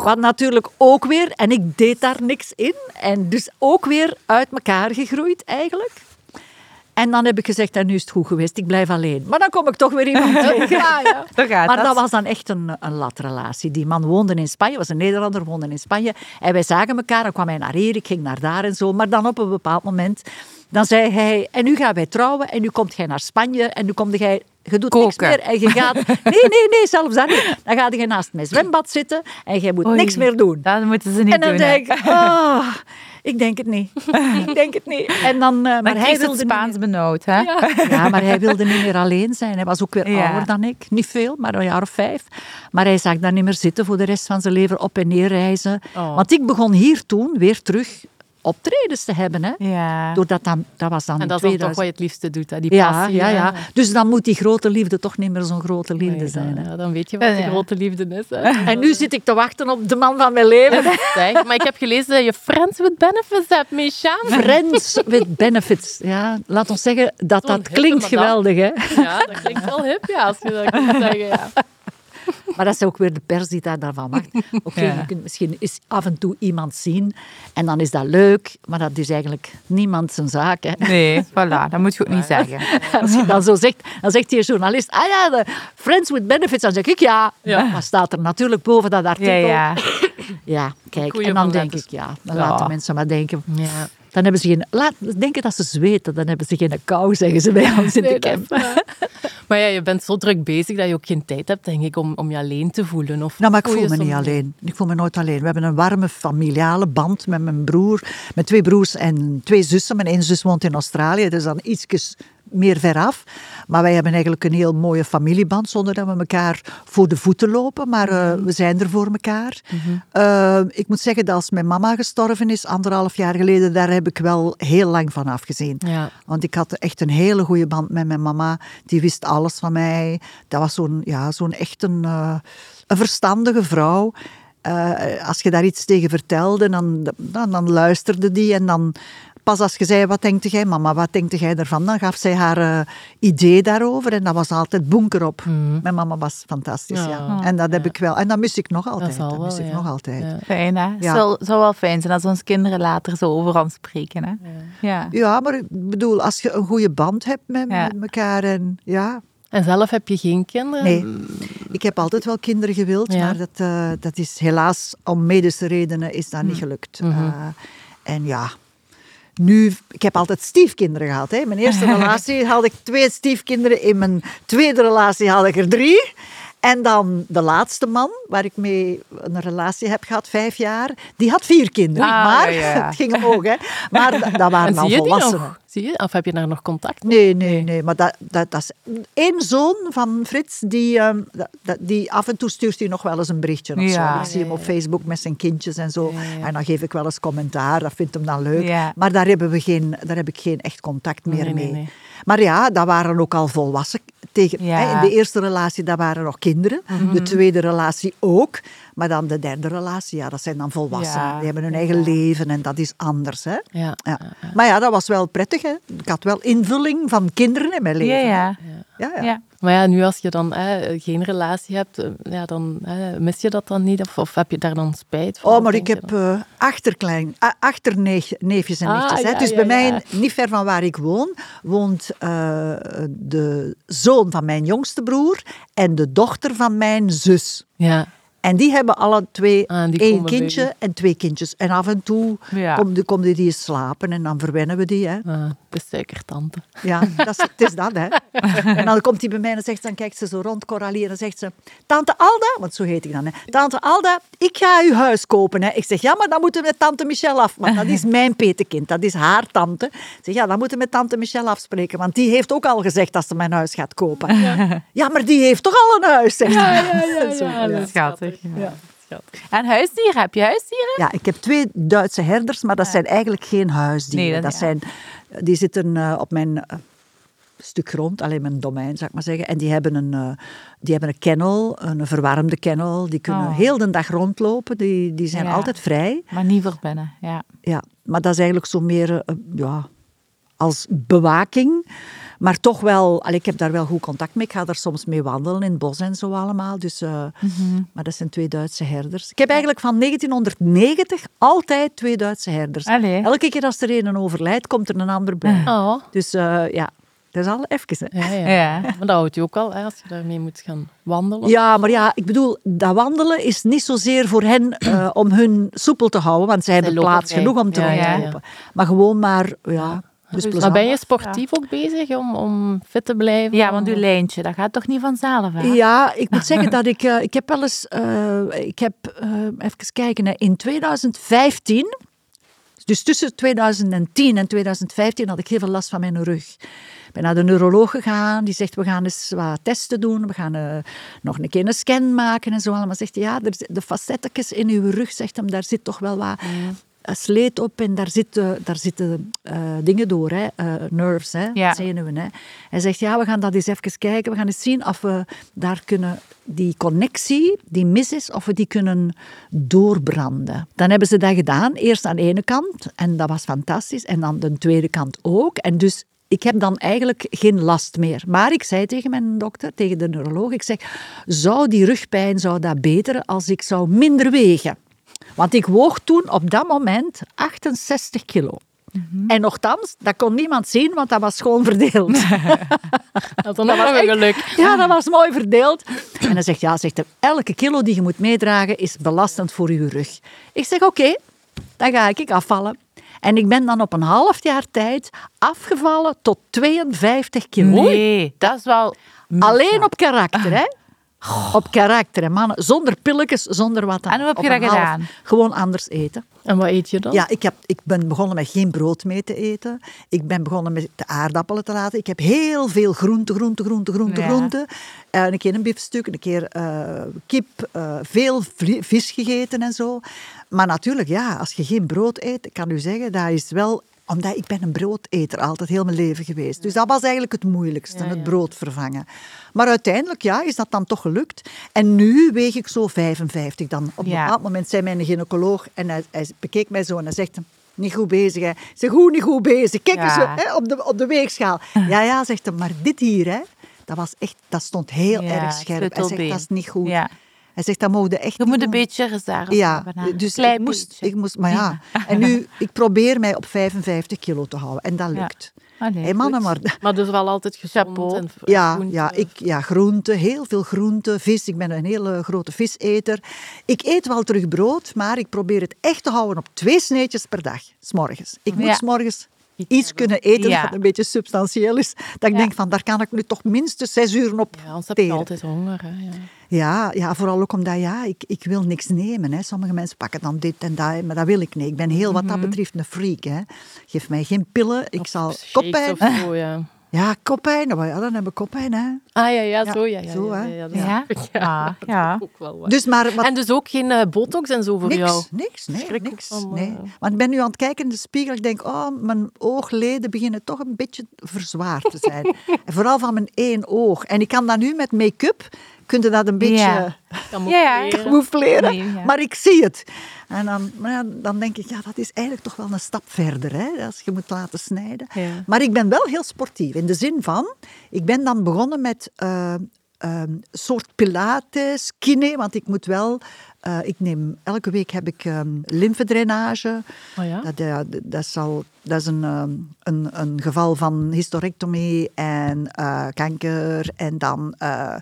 Wat natuurlijk ook weer, en ik deed daar niks in. En dus ook weer uit elkaar gegroeid eigenlijk. En dan heb ik gezegd, en nu is het goed geweest, ik blijf alleen. Maar dan kom ik toch weer iemand tegen. Ja, ja. Zo gaat Maar dat. dat was dan echt een, een latrelatie. Die man woonde in Spanje, was een Nederlander, woonde in Spanje. En wij zagen elkaar, dan kwam hij naar hier, ik ging naar daar en zo. Maar dan op een bepaald moment, dan zei hij, en nu gaan wij trouwen, en nu komt jij naar Spanje, en nu komt jij... Je doet niks meer en je gaat... Nee, nee, nee, zelfs dat niet. Dan ga je naast mijn zwembad zitten en jij moet Oei. niks meer doen. Dat moeten ze niet En dan doen. denk hè. ik, ah, ik denk het niet. ik denk het niet. En dan, eh, maar hij het wilde niet Spaans benauwd, hè? ja, maar hij wilde niet meer alleen zijn. Hij was ook weer Ja. ouder dan ik. Niet veel, maar een jaar of vijf. Maar hij zag daar niet meer zitten voor de rest van zijn leven. Op en neer reizen. Oh. Want ik begon hier toen weer terug optredens te hebben. Hè. Ja. Doordat dan, dat was dan En dat is toch 2000. wat je het liefste doet, hè? die ja, passie. ja, hè. ja. Dus dan moet die grote liefde toch niet meer zo'n grote liefde Nee, zijn. dan, Hè. ja, dan weet je wat Ja, de ja. grote liefde is. Hè. En nu zit ik te wachten op de man van mijn leven. Zeg, maar ik heb gelezen dat je Friends with Benefits hebt, Misha. Friends with benefits. Ja, laat ons zeggen dat dat klinkt geweldig. Hè? Ja, dat klinkt wel hip, ja, als je dat kunt zeggen. Ja. Maar dat is ook weer de pers die daar daarvan maakt. Oké, Ja. je kunt misschien eens af en toe iemand zien en dan is dat leuk, maar dat is eigenlijk niemand zijn zaak. Hè. Nee, voilà. Dat moet je ook niet zeggen. Als je dan zo zegt, dan zegt die journalist, ah ja, de Friends with Benefits, dan zeg ik ja. Ja. Maar staat er natuurlijk boven dat artikel. ja. Ja, kijk, Goeie en dan denk ik ja, dan laten mensen maar denken. Ja. Dan hebben ze geen, laat denken dat ze zweten, dan hebben ze geen kou, zeggen ze bij ons in de Nee, camp. Maar ja, je bent zo druk bezig dat je ook geen tijd hebt, denk ik, om, om je alleen te voelen. Of Nou, maar ik voel me niet alleen. Ik voel me nooit alleen. We hebben een warme familiale band met mijn broer, met twee broers en twee zussen. Mijn één zus woont in Australië, dus dan ietsjes meer veraf. Maar wij hebben eigenlijk een heel mooie familieband, zonder dat we elkaar voor de voeten lopen. Maar eh, we zijn er voor elkaar. Eh, ik moet zeggen dat als mijn mama gestorven is, anderhalf jaar geleden, daar heb ik wel heel lang van afgezien. Ja. Want ik had echt een hele goede band met mijn mama. Die wist alles van mij. Dat was zo'n ja, zo'n echt een, eh, een verstandige vrouw. Als je daar iets tegen vertelde, dan, dan, dan luisterde die. En dan pas als je zei, wat denkt jij mama, wat denkt jij ervan? Dan gaf zij haar eh, idee daarover. En dat was altijd bunker op. Mijn mama was fantastisch, ja. Ja. En dat heb ik wel. En dat mis ik nog altijd. Dat, wel, mis ik ja. nog altijd. Ja. Fijn, hè? Ja. Zou, zou wel fijn zijn als onze kinderen later zo over ons spreken, hè? Ja. Ja, maar ik bedoel, als je een goede band hebt met, Ja. met elkaar en ja, En zelf heb je geen kinderen? Nee, ik heb altijd wel kinderen gewild, Ja. maar dat, eh, dat is helaas om medische redenen is dat niet gelukt. Mhm. Eh, en ja, nu, ik heb altijd stiefkinderen gehad. Hè. Mijn eerste relatie had ik twee stiefkinderen, in mijn tweede relatie had ik er drie. En dan de laatste man, waar ik mee een relatie heb gehad, vijf jaar, die had vier kinderen. Ah, maar ja, het ging omhoog, hè. Maar dat, waren al die volwassenen. Zie je? Of heb je daar nog contact Nee, nee, nee. Maar dat, dat, dat is één zoon van Frits, die, ehm, die af en toe stuurt hij nog wel eens een berichtje of Ja. zo. Ik zie hem op Facebook met zijn kindjes en zo. Ja. En dan geef ik wel eens commentaar, dat vindt hem dan leuk. Maar daar, hebben we geen, daar heb ik geen echt contact meer Nee, nee, mee. nee. Maar ja, dat waren ook al volwassen. Tegen, Ja. hè, in de eerste relatie, dat waren nog kinderen. Mhm. De tweede relatie ook. Maar dan de derde relatie, ja, dat zijn dan volwassenen. Ja. Die hebben hun eigen leven en dat is anders. Hè? Ja. Ja. Maar ja, dat was wel prettig. Hè? Ik had wel invulling van kinderen in mijn leven. Ja, ja. Ja, ja. ja. Maar ja, nu als je dan hè, geen relatie hebt, eh, ja, dan hè, mis je dat dan niet? Of, of heb je daar dan spijt van? Oh, maar ik heb eh, achterklein, achterneefjes en Ah, nichtjes. hè. ja, dus ja, bij ja. mij, niet ver van waar ik woon, woont eh, de zoon van mijn jongste broer en de dochter van mijn zus. Ja. En die hebben alle twee Ah, die één kindje en twee kindjes. En af en toe Ja. komen kom die slapen en dan verwennen we die. Hè. Ah, suikertante. Ja, dat is, het is dat, hè. En dan komt hij bij mij en zegt, dan kijkt ze zo rond, Coralie, en dan zegt ze, Tante Alda, want zo heet ik dan, hè. Tante Alda, ik ga uw huis kopen, hè. Ik zeg, ja, maar dan moeten we met Tante Michel af, want dat is mijn petekind, dat is haar tante. Ik zeg, ja, dan moeten we met Tante Michel afspreken, want die heeft ook al gezegd dat ze mijn huis gaat kopen. Ja, maar die heeft toch al een huis, zegt Ja, ja, ja. Zo, ja, dat is Schattig. Ja. En huisdieren? Heb je huisdieren? Ja, ik heb twee Duitse herders, maar dat zijn eigenlijk geen huisdieren. Nee, dat- dat ja. zijn, die zitten eh, op mijn eh, stuk grond, alleen mijn domein, zou ik maar zeggen. En die hebben een, eh, die hebben een kennel, een verwarmde kennel. Die kunnen Oh. heel de dag rondlopen. Die, die zijn Ja. altijd vrij. Maar niet voor binnen, ja. Ja, maar dat is eigenlijk zo meer ja, als bewaking. Maar toch wel, allee, ik heb daar wel goed contact mee. Ik ga daar soms mee wandelen in het bos en zo allemaal. Dus, eh, Mhm. Maar dat zijn twee Duitse herders. Ik heb eigenlijk van 1990 altijd twee Duitse herders. Allee. Elke keer als er een overlijdt, komt er een ander bij. Oh, Dus eh, ja, dat is al even. Hè. ja, ja. Ja. Maar dat houdt je ook al, hè, als je daarmee moet gaan wandelen. Ja, maar ja, ik bedoel, dat wandelen is niet zozeer voor hen eh, om hun soepel te houden, want zij hebben plaats genoeg om te Ja, ja, ja. rondlopen. Maar gewoon maar, ja, dus Maar plezant. ben je sportief ook bezig om, om fit te blijven? Ja, want uw lijntje, dat gaat toch niet vanzelf, hè? Ja, ik moet zeggen dat ik... eh, ik heb wel eens... eh, ik heb... eh, even kijken. hè, in 2015... Dus tussen 2010 en 2015 had ik heel veel last van mijn rug. Ik ben naar de neuroloog gegaan. Die zegt, we gaan eens wat testen doen. We gaan eh, nog een keer een scan maken en zo. allemaal. zegt hij, ja, er, de facettekjes in uw rug, zegt hem, daar zit toch wel wat sleet op. En daar zitten, daar zitten eh, dingen door, hè, eh, nerves, hè, Ja. zenuwen. Hè. Hij zegt, ja, we gaan dat eens even kijken. We gaan eens zien of we daar kunnen, die connectie die mis is, of we die kunnen doorbranden. Dan hebben ze dat gedaan. Eerst aan de ene kant, en dat was fantastisch. En dan de tweede kant ook. En dus ik heb dan eigenlijk geen last meer. Maar ik zei tegen mijn dokter, tegen de neuroloog, ik zeg, zou die rugpijn, zou dat beteren als ik zou minder wegen? Want ik woog toen op dat moment 68 kilo. En nogthans, dat kon niemand zien, want dat was gewoon verdeeld. Dat ook nog een geluk. Ja, dat was mooi verdeeld. En hij zegt, ja, zegt elke kilo die je moet meedragen is belastend voor je rug. Ik zeg, oké, dan ga ik afvallen. En ik ben dan op een half jaar tijd afgevallen tot 52 kilo. Nee, dat is wel... Alleen op karakter, hè? Op karakter, hè, mannen. Zonder pilletjes, zonder wat dan. En hoe heb je dat gedaan? Gewoon anders eten. En wat eet je dan? Ja, ik, heb, ik ben begonnen met geen brood mee te eten. Ik ben begonnen met de aardappelen te laten. Ik heb heel veel groente, groente, groente, groente, Ja. groente. Eh, een keer een biefstuk, een keer eh, kip, eh, veel vis gegeten en zo. Maar natuurlijk, ja, als je geen brood eet, ik kan u zeggen, dat is wel... Omdat ik ben een broodeter altijd heel mijn leven geweest. Dus dat was eigenlijk het moeilijkste, Ja, ja. het brood vervangen. Maar uiteindelijk, ja, is dat dan toch gelukt. En nu weeg ik zo 55 dan. Op een bepaald moment zei mijn gynaecoloog en hij, hij bekeek mij zo en hij zegt... Niet goed bezig, hè. Ik zeg, hoe niet goed bezig? Kijk eens hè, op, de, op de weegschaal. Ja, ja, zegt hij, maar dit hier, hè, dat, was echt, dat stond heel erg scherp. Hij zegt, dat is niet goed. Ja. Hij zegt, dat mogen echt Je moet een beetje reserve Ja, hebben. dus Klein ik moest, beetje. ik moest... Maar ja, en nu, ik probeer mij op 55 kilo te houden. En dat Ja. lukt. Allee, Hé, mannen, goed. maar... Maar dus wel altijd gezond en Ja, groente. ja, ik, ja, groente, heel veel groente, vis. Ik ben een hele grote viseter. Ik eet wel terug brood, maar ik probeer het echt te houden op twee sneetjes per dag, s'morgens. Ik moet Ja. s'morgens iets kunnen eten Ja. dat een beetje substantieel is. Dat ik denk van, daar kan ik nu toch minstens zes uur op Ja, anders heb je altijd honger. Hè, ja. Ja, ja, vooral ook omdat ja, ik, ik wil niks nemen. Hè. Sommige mensen pakken dan dit en dat, maar dat wil ik niet. Ik ben heel wat dat betreft een freak. Hè. Geef mij geen pillen, ik zal koppijn. of zo, ja. Ja, koppijn, nou ja, dan hebben we koppijn. Hè. Ah ja, ja, zo. Ja, ja, zo, ja, hè. ja, ja, Ja? Ah, ja. ook wel waar. Dus maar, En dus ook geen eh, botox en zo voor jou? Niks, niks, nee, Schrik niks. van, nee. eh, Want ik ben nu aan het kijken in de spiegel. Ik denk, oh, mijn oogleden beginnen toch een beetje verzwaard te zijn. en vooral van mijn één oog. En ik kan dat nu met make-up, kun je dat een beetje Ja. Camoufleren. Nee, ja. Maar ik zie het. En dan, ja, dan denk ik, ja, dat is eigenlijk toch wel een stap verder. Hè, als je moet laten snijden. Ja. Maar ik ben wel heel sportief. In de zin van, ik ben dan begonnen met ehm, soort pilates, kine. Want ik moet wel... eh, ik neem, elke week heb ik ehm lymfedrainage. Oh ja? Dat, ja, dat, zal, dat is een, ehm, een, een geval van hysterectomie en eh, kanker. En dan eh,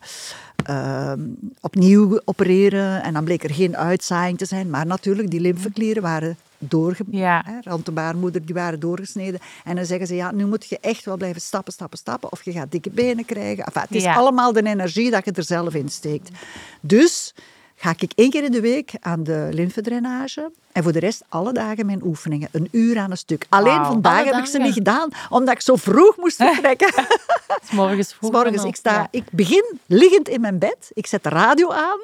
ehm, opnieuw opereren. En dan bleek er geen uitzaaiing te zijn. Maar natuurlijk, die lymfeklieren waren doorge... Ja. Hè, rond de baarmoeder, die waren doorgesneden. En dan zeggen ze, ja, nu moet je echt wel blijven stappen, stappen, stappen. Of je gaat dikke benen krijgen. Enfin, het is Ja. allemaal de energie dat je er zelf in steekt. Dus ga ik één keer in de week aan de lymfedrainage. En voor de rest alle dagen mijn oefeningen. Een uur aan een stuk. Alleen vandaag heb ik ze niet gedaan, omdat ik zo vroeg moest vertrekken. S morgens vroeg. Morgens, dan ik, sta, ik begin liggend in mijn bed. Ik zet de radio aan.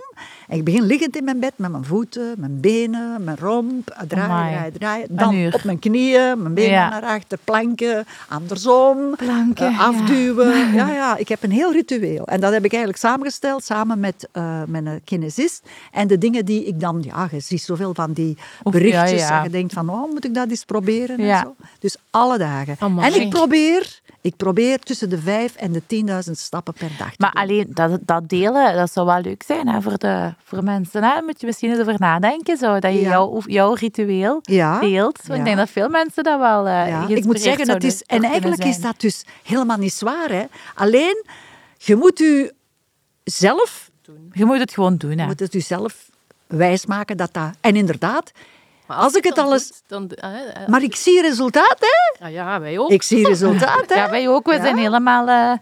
En ik begin liggend in mijn bed met mijn voeten, mijn benen, mijn romp. Draaien, Amai. draaien, draaien. Dan op mijn knieën, mijn benen Ja. naar achter, planken, andersom. Planken, eh, afduwen. Ja. ja, ik heb een heel ritueel. En dat heb ik eigenlijk samengesteld samen met eh, mijn kinesist. En de dingen die ik dan, ja, je ziet zoveel van die berichtjes. ja. En je denkt van, oh, moet ik dat eens proberen? En zo. Dus alle dagen. En ik probeer, ik probeer tussen de vijf en de 10.000 stappen per dag te Maar doen. alleen dat, dat delen, dat zou wel leuk zijn hè, voor, de, voor mensen. Hè? Daar moet je misschien eens over nadenken, zo, dat je Ja. jouw, jouw ritueel Ja. deelt. Want Ja. Ik denk dat veel mensen dat wel Ja, geïnspireerd ik moet zeggen, dat is, en eigenlijk is dat dus helemaal niet zwaar. Hè? Alleen, je moet u zelf, Je moet het gewoon doen. Hè. je moet het u zelf wijsmaken dat dat... En inderdaad, Maar als ik het alles... doet, dan, eh, eh, Maar ik zie resultaat, hè? ah, ja, wij ook. Ik zie resultaat, hè? Ja, wij ook. We Ja. zijn helemaal eh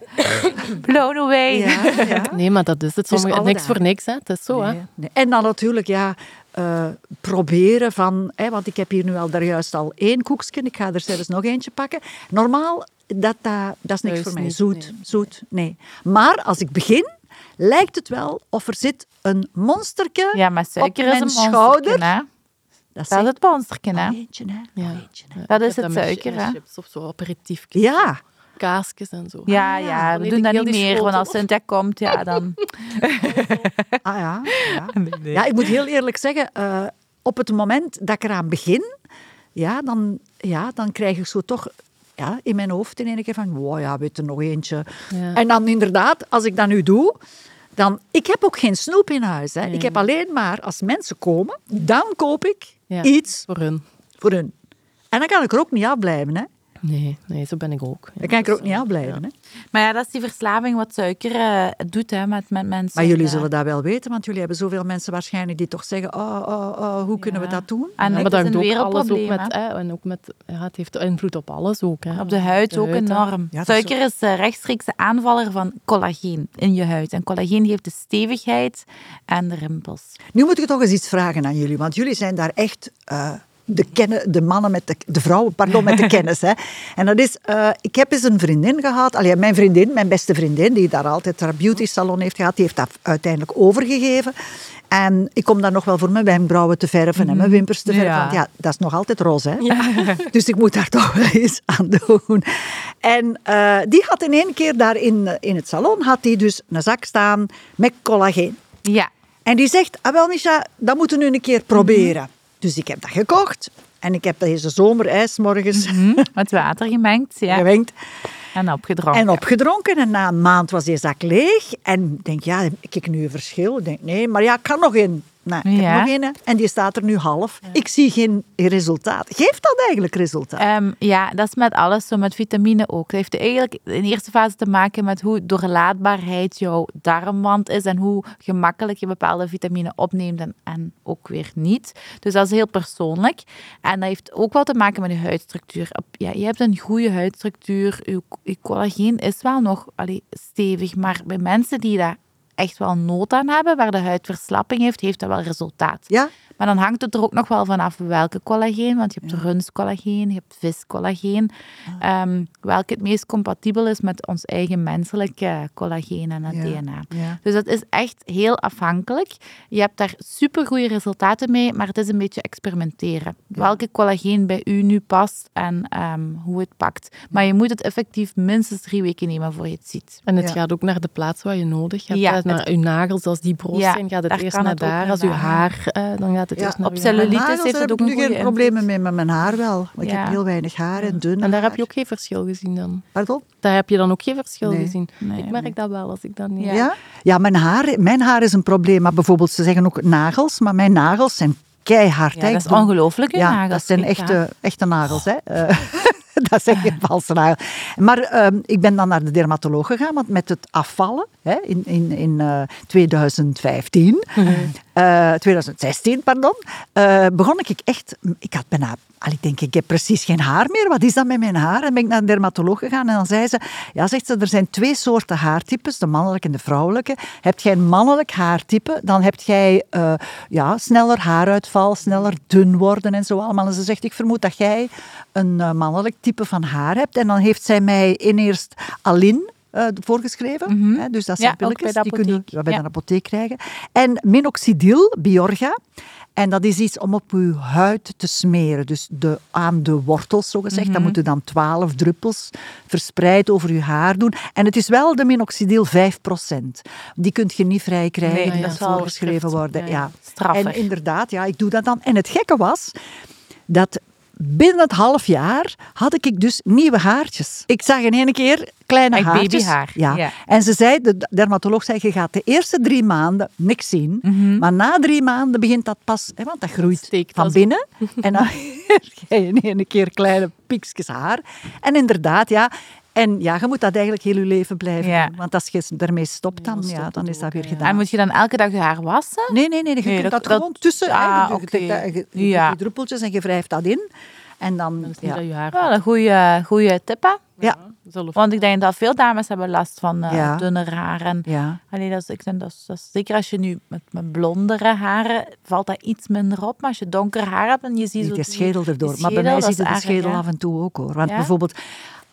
blown away. Ja, ja. Nee, maar dat is het. Dus Sommige, niks voor niks, hè. Het is zo, hè. Nee. En dan natuurlijk, ja, eh, proberen van... Hè, want ik heb hier nu al daar juist al één koekje. Ik ga er zelfs nog eentje pakken. Normaal, dat, dat, dat is niks voor mij. niet, Zoet, nee. zoet, nee. Maar als ik begin, lijkt het wel of er zit een monsterke Ja, maar suiker op is een mijn monsterken, schouder. hè. Dat Dat is het monsterken, nog hè. eentje, hè. Ja. nog eentje, hè. Dat is het suiker, hè. chips of zo, aperitiefjes. Ja, Kaasjes en zo. Ja, Ah, ja. we doen dat niet meer, want als. Cynthia komt, ja, dan... ah, ja, ja. Ja, ik moet heel eerlijk zeggen, eh, op het moment dat ik eraan begin, ja, dan, ja, dan krijg ik zo toch ja, in mijn hoofd in één keer van, wow, ja, weet er nog eentje. Ja. En dan inderdaad, als ik dat nu doe, dan... Ik heb ook geen snoep in huis. Hè. Ik heb alleen maar, als mensen komen, dan koop ik. Iets Voor hun. voor hun. En dan kan ik er ook niet afblijven. Hè. Nee, nee, zo ben ik ook. Ja, Dan kan ik er ook dat niet is, afblijven. Hè. Maar ja, dat is die verslaving wat suiker eh, doet hè, met, met mensen. Maar jullie Eh, zullen dat wel weten, want jullie hebben zoveel mensen waarschijnlijk die toch zeggen, oh, oh, oh, hoe kunnen we dat doen? En maar is dat een heeft ook alles ook wereldprobleem, met, hè. en ook met, ja, het heeft invloed op alles ook. Hè. Op de huid ook enorm. Dat is Suiker is de rechtstreekse aanvaller van collageen in je huid. En collageen geeft de stevigheid en de rimpels. Nu moet ik toch eens iets vragen aan jullie, want jullie zijn daar echt eh, de, kennen, de mannen met de, de vrouwen, pardon, met de kennis. Hè. En dat is, eh, ik heb eens een vriendin gehad, allee, mijn vriendin, mijn beste vriendin, die daar altijd haar beauty salon heeft gehad, die heeft dat uiteindelijk overgegeven. En ik kom daar nog wel voor mijn wenkbrauwen te verven en mijn wimpers te verven. Ja. Want ja, dat is nog altijd roze. Hè? Dus ik moet daar toch wel eens aan doen. En eh, die had in één keer daar in, in het salon, had die dus een zak staan met collageen. Ja. En die zegt, ah wel Misha, dat moeten we nu een keer proberen. Dus ik heb dat gekocht. En ik heb deze zomer ijsmorgens Hm, Met water gemengd ja. gewenkt en opgedronken. en opgedronken. En na een maand was die zak leeg. En ik denk, ja, heb ik nu een verschil? Ik denk, nee, maar ja, ik kan nog in. Nou, ik Ja. heb nog in. hè. En die staat er nu half. Ik zie geen resultaat. Geeft dat eigenlijk resultaat? Ehm, ja, dat is met alles zo, met vitamine ook. Dat heeft eigenlijk in eerste fase te maken met hoe doorlaatbaarheid jouw darmwand is en hoe gemakkelijk je bepaalde vitamine opneemt en, en ook weer niet. Dus dat is heel persoonlijk. En dat heeft ook wel te maken met je huidstructuur. Ja, je hebt een goede huidstructuur, je, je collageen is wel nog allee, stevig, maar bij mensen die daar echt wel nood aan hebben, waar de huid verslapping heeft, heeft dat wel resultaat. ja? Maar dan hangt het er ook nog wel vanaf welke collageen. Want je hebt rundcollageen, je hebt viscollageen. Ehm, welke het meest compatibel is met ons eigen menselijke collageen en het Ja, DNA. ja. Dus dat is echt heel afhankelijk. Je hebt daar supergoeie resultaten mee, maar het is een beetje experimenteren. Welke collageen bij u nu past en ehm, hoe het pakt. Maar je moet het effectief minstens drie weken nemen voor je het ziet. En het Ja. gaat ook naar de plaats waar je nodig hebt. Ja, naar uw nagels, als die broos Ja, zijn, gaat het eerst naar het daar. naar Als uw haar, eh, dan gaat het Ja, op heeft het heb ook ik nu geen problemen mee, met mijn haar wel. Want ik heb heel weinig haar en dun En daar heb je ook geen verschil gezien dan? Pardon? Daar heb je dan ook geen verschil Nee. gezien? Nee, ik merk nee. dat wel als ik dat niet... Ja. Ja, mijn, haar, mijn haar is een probleem. Maar bijvoorbeeld, ze zeggen ook nagels, maar mijn nagels zijn keihard. Ja, dat is ongelooflijk, Ja, nagels. dat zijn echte, echte nagels. Hè. Dat zijn geen valse. Maar ehm, ik ben dan naar de dermatoloog gegaan, want met het afvallen hè, in, in, in eh, 2015, eh, 2016, pardon, eh, begon ik echt... Ik had bijna... al, Ik denk, ik heb precies geen haar meer. Wat is dat met mijn haar? En ben ik naar de dermatoloog gegaan en dan zei ze... Ja, zegt ze, er zijn twee soorten haartypes, de mannelijke en de vrouwelijke. Heb jij een mannelijk haartype, dan heb jij eh, ja, sneller haaruitval, sneller dun worden en zo allemaal. En ze zegt, ik vermoed dat jij een eh, mannelijk type van haar hebt. En dan heeft zij mij in eerst Aline eh, voorgeschreven. Mhm. Hè, dus dat Ja, zijn bij pilletjes, die kunnen we bij Ja. de apotheek krijgen. En minoxidil, Biorga. En dat is iets om op uw huid te smeren. Dus de, aan de wortels, zo gezegd. Mhm. Dan moeten dan 12 druppels verspreid over uw haar doen. En het is wel de minoxidil 5%. Die kunt je niet vrij krijgen. Nee, dat wel voorgeschreven worden. Ja, Ja, ja. En inderdaad, ja, ik doe dat dan. En het gekke was dat binnen het half jaar had ik dus nieuwe haartjes. Ik zag in één keer kleine Echt haartjes. babyhaar, Ja. ja. En ze zei, de dermatoloog zei, je gaat de eerste drie maanden niks zien. Mhm. Maar na drie maanden begint dat pas, hè, want dat groeit steekt van binnen. En dan krijg je in één keer kleine piekjes haar. En inderdaad, ja... En ja, je moet dat eigenlijk heel je leven blijven Ja. doen. Want als je daarmee stopt, dan, dan ja, dan is dat weer gedaan. En moet je dan elke dag je haar wassen? Nee, nee, nee. Je Nee, kunt dat- dat, dat- gewoon tussen. hè, Ah, je, dat- je, je Ja. doet die druppeltjes en je wrijft dat in. En dan... Dat is niet ja. dat je haar Wel een goede, goede tip, hè? Ja. Want ik denk dat veel dames hebben last van eh Ja. dunner haar. En, Ja. allee, dat is, ik denk dat, is, dat is- zeker als je nu met, met blondere haren valt dat iets minder op. Maar als je donker haar hebt en je ziet zo schedel erdoor. maar bij mij ziet het de schedel af en toe ook hoor. Want Ja? bijvoorbeeld,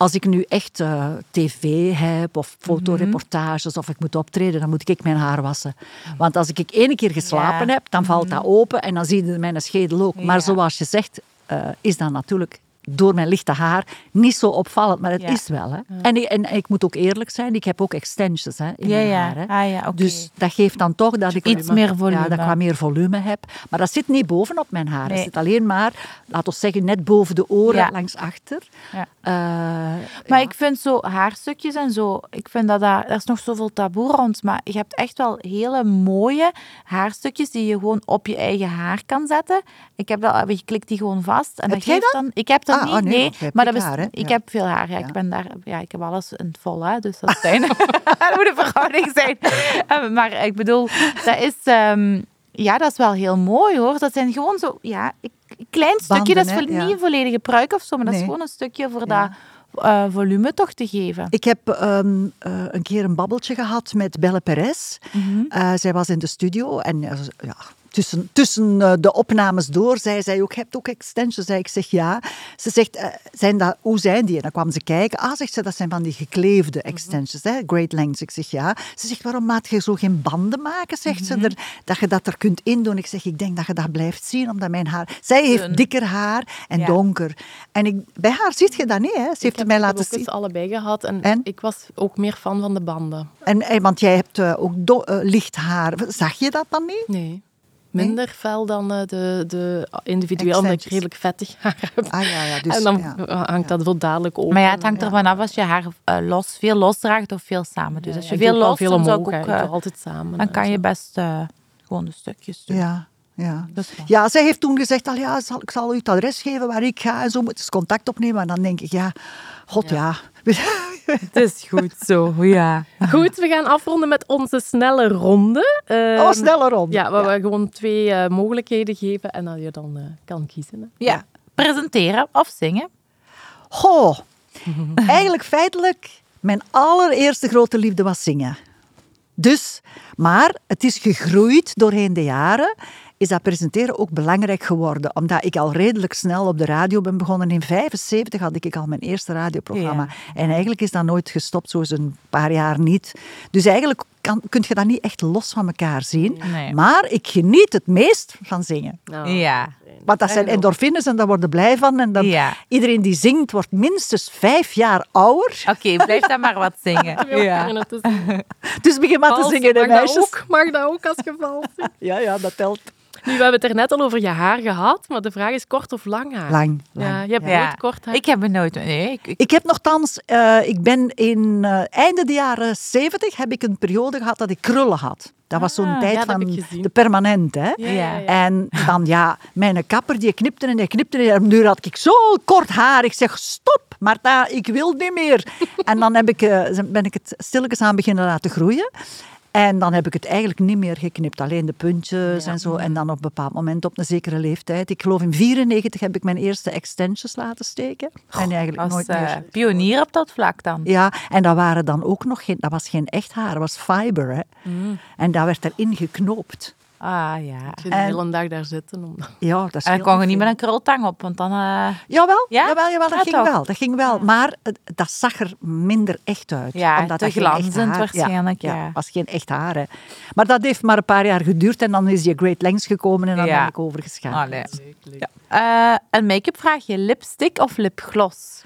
als ik nu echt eh, tv heb of fotoreportages of ik moet optreden, dan moet ik mijn haar wassen. Want als ik ene keer geslapen Ja. heb, dan valt dat open en dan zie je mijn schedel ook. Maar Ja. zoals je zegt, eh, is dat natuurlijk door mijn lichte haar niet zo opvallend, maar het Ja. is wel. Hè. En, ik, en ik moet ook eerlijk zijn, ik heb ook extensions hè, in Ja, mijn ja. haar. Hè. Ah. Dus dat geeft dan toch dat ik Iets meer volume. Ja, dat ik wat meer volume heb. Maar dat zit niet bovenop mijn haar. Dat Nee. zit alleen maar, laten we zeggen, net boven de oren, langs achter. Ja. Eh, Maar ik vind zo haarstukjes en zo, ik vind dat daar, er is nog zoveel taboe rond. Maar je hebt echt wel hele mooie haarstukjes die je gewoon op je eigen haar kan zetten. Ik heb dat, je klikt die gewoon vast. En Heb dat geeft dan, ik heb dat niet, ah, nee, nee. maar dat is, haar, ik heb veel haar. Ja. Ik ben daar, ja, ik heb alles in het vol, hè, dus dat zijn. dat moet een verhouding zijn. Eh, maar ik bedoel, dat is, ehm, ja, dat is wel heel mooi hoor. Dat zijn gewoon zo, ja, een klein stukje. dat is niet een volledige pruik of zo, maar dat is gewoon een stukje voor dat eh, volume toch te geven. Ik heb ehm, eh, een keer een babbeltje gehad met Belle Perez. Eh, zij was in de studio en ja, tussen, tussen eh, de opnames door zei zij ook, je hebt ook extensions? Zei ik, zeg ja. Ze zegt, eh, zijn dat, hoe zijn die? En dan kwam ze kijken. Ah, zegt ze, dat zijn van die gekleefde extensions, hè, great lengths. Ik zeg ja. Ze zegt, waarom maak je zo geen banden maken? Zegt ze, er, dat je dat er kunt indoen. Ik zeg, ik denk dat je dat blijft zien, omdat mijn haar... Zij heeft Dun. dikker haar en Ja. donker. En ik, bij haar ziet je dat niet, hè. Ze heeft Ik het heb mij het laten ook eens zien. allebei gehad en, En? ik was ook meer fan van de banden. En, eh, want jij hebt ook do- licht haar. Zag je dat dan niet? Nee. Minder fel dan eh, de, de individueel, omdat ik redelijk vettig haar heb. Ah ja, ja. Dus, en dan ja. hangt dat wel dadelijk open. Maar ja, het hangt ervan af als je haar eh, los, veel los draagt of veel samen. Dus als je veel los, veel omhoog, ook, eh, altijd samen. dan kan zo. je best eh, gewoon de stukjes doen. ja, ja. Ja, zij heeft toen gezegd, al, ja, zal, ik zal u het adres geven waar ik ga en zo moet ze contact opnemen. En dan denk ik, ja, god ja. Het is goed zo, ja. Goed, we gaan afronden met onze snelle ronde. Ehm, oh, sneller om. Ja, waar we gewoon twee eh, mogelijkheden geven en dat je dan eh, kan kiezen. Hè. Ja, presenteren of zingen. Goh, eigenlijk feitelijk, mijn allereerste grote liefde was zingen. Dus, maar het is gegroeid doorheen de jaren. Is dat presenteren ook belangrijk geworden. Omdat ik al redelijk snel op de radio ben begonnen. In 75 had ik al mijn eerste radioprogramma. En eigenlijk is dat nooit gestopt, zoals een paar jaar niet. Dus eigenlijk kan, kun je dat niet echt los van elkaar zien. Nee. Maar ik geniet het meest van zingen. Nou, Ja. Want dat zijn endorfines en daar worden blij van. En dan, Ja. iedereen die zingt wordt minstens vijf jaar ouder. Oké, blijf dan maar wat zingen. Ja. Dus begin maar te zingen, hè, mag, dat meisjes. ook, mag dat ook als zingt? Ja, ja, dat telt. Nu, we hebben het er net al over je haar gehad, maar de vraag is kort of lang haar? Lang, lang. Ja, je hebt Ja. nooit kort haar. Ik heb het nooit... Nee, ik, ik- Ik heb nogthans, eh, ik ben in eh einde de jaren zeventig heb ik een periode gehad dat ik krullen had. Dat was zo'n Ah, tijd ja, van de permanent, hè. Ja, ja, ja. En dan ja, mijn kapper die knipte en die knipte en duur had ik zo kort haar. Ik zeg, stop, Marta, ik wil niet meer. en dan heb ik, eh, ben ik het stilletjes aan beginnen laten groeien. En dan heb ik het eigenlijk niet meer geknipt, alleen de puntjes en zo. En dan op een bepaald moment, op een zekere leeftijd. Ik geloof in 94 heb ik mijn eerste extensions laten steken. en eigenlijk nooit eh, meer. pionier op dat vlak dan. Ja, en dat waren dan ook nog geen, dat was geen echt haar, dat was fiber. Hè. Mm. En dat werd erin geknoopt. Ah ja. Je de En- hele dag daar zitten. Om... Ja, dat is En dan kon je niet met een krultang op, want dan... eh, Jawel, Ja? jawel, jawel dat Ja, ging toch? wel. Dat ging wel. Maar dat zag er minder echt uit. Ja, omdat te glanzend waarschijnlijk, Ja, ja. ja, was geen echt haar. Hè. Maar dat heeft maar een paar jaar geduurd en dan is die Great Lengths gekomen en dan Ja. ben ik overgeschakeld. Allee. Leuk, leuk. Eh, een make-up vraag je, lipstick of lipgloss?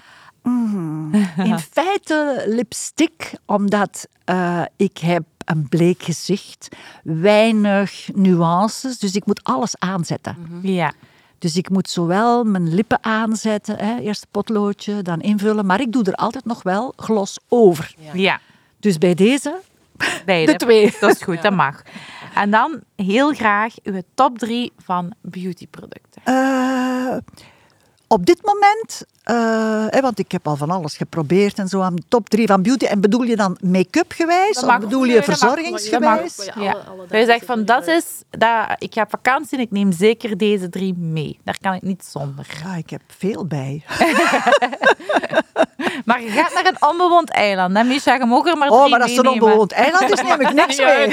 In feite lipstick, omdat eh, ik heb een bleek gezicht, weinig nuances, dus ik moet alles aanzetten. Ja. Dus ik moet zowel mijn lippen aanzetten, hè, eerst een potloodje, dan invullen, maar ik doe er altijd nog wel glos over. Ja, Dus bij deze beide. de twee. Dat is goed, dat mag. En dan heel graag uw top drie van beautyproducten. Eh, op dit moment, eh, hè, want ik heb al van alles geprobeerd en zo aan de top drie van beauty. En bedoel je dan make-up gewijs? Dat Of bedoel je nee, verzorgingsgewijs? Dat mag. Ja. Alle- alle Je zegt van, dat is, dat, ik ga op vakantie en ik neem zeker deze drie mee. Daar kan ik niet zonder. Ja, ik heb veel bij. Maar je gaat naar een onbewoond eiland, hè Misha? Je mag er maar Oh, drie maar als het een onbewoond eiland is, neem ik niks mee.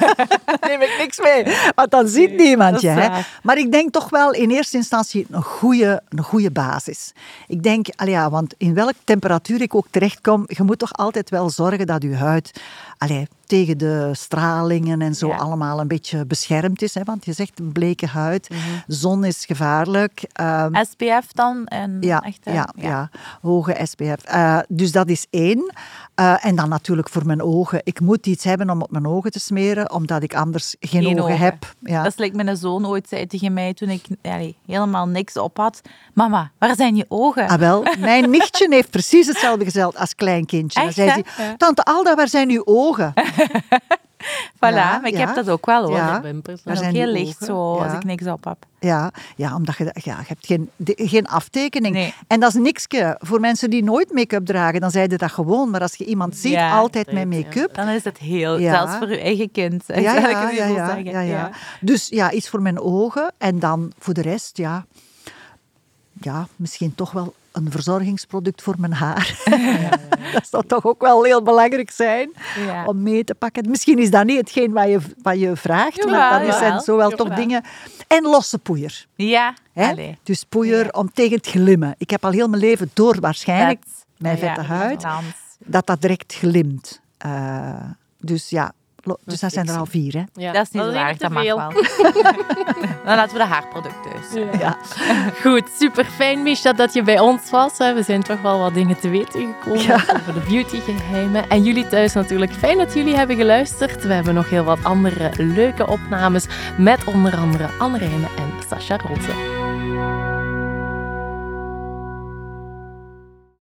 neem ik niks mee. Want dan ziet niemand je. Hè. Maar ik denk toch wel in eerste instantie een goede, een goede basis. Ik denk, ja, want in welke temperatuur ik ook terechtkom, je moet toch altijd wel zorgen dat je huid allee, tegen de stralingen en zo Ja. allemaal een beetje beschermd is. Hè. Want je zegt een bleke huid, Mhm. zon is gevaarlijk. Ehm, SPF dan? En ja, ja, ja, hoge SPF. Eh, dus dat is één. Eh, en dan natuurlijk voor mijn ogen. Ik moet iets hebben om op mijn ogen te smeren, omdat ik anders geen, Geen ogen, ogen. heb. Ja. Dat is like mijn zoon ooit zei tegen mij toen ik allee, helemaal niks op had. Mama, waar zijn je ogen? Ah, wel, mijn nichtje heeft precies hetzelfde gezegd als klein kindje. Dan zei ze, tante Alda, waar zijn uw ogen? voilà, ja, maar ik ja. heb dat ook wel hoor. Ja. Ik Wimpers. ook zijn heel licht ogen? zo als ik niks op heb. Ja, ja omdat je, ja, je hebt geen, de- geen aftekening. Nee. En dat is nikske. Voor mensen die nooit make-up dragen, dan zeiden dat gewoon. Maar als je iemand ziet, Ja, altijd met make-up, Dan is het heel, Ja. zelfs voor uw eigen kind. Ja, ja, ja, ja. Dus ja, iets voor mijn ogen. En dan voor de rest, ja, ja misschien toch wel een verzorgingsproduct voor mijn haar. dat zou toch ook wel heel belangrijk zijn Ja. om mee te pakken. Misschien is dat niet hetgeen wat je, wat je vraagt, Jawel, maar dat zijn zowel toch dingen. En losse poeier. Ja. Dus poeier om tegen het glimmen. Ik heb al heel mijn leven door waarschijnlijk mijn vette huid, dat dat direct glimt. Eh, dus ja, dus dat zijn er al vier. Hè? Ja. Dat is niet zo even erg, dat mag wel. Dan laten we de haarproducten dus. Ja. Goed, super fijn, Misha, dat je bij ons was. hè. We zijn toch wel wat dingen te weten gekomen Ja. over de beautygeheimen. En jullie thuis natuurlijk. Fijn dat jullie hebben geluisterd. We hebben nog heel wat andere leuke opnames met onder andere Anne Rijmen en Sascha Roze.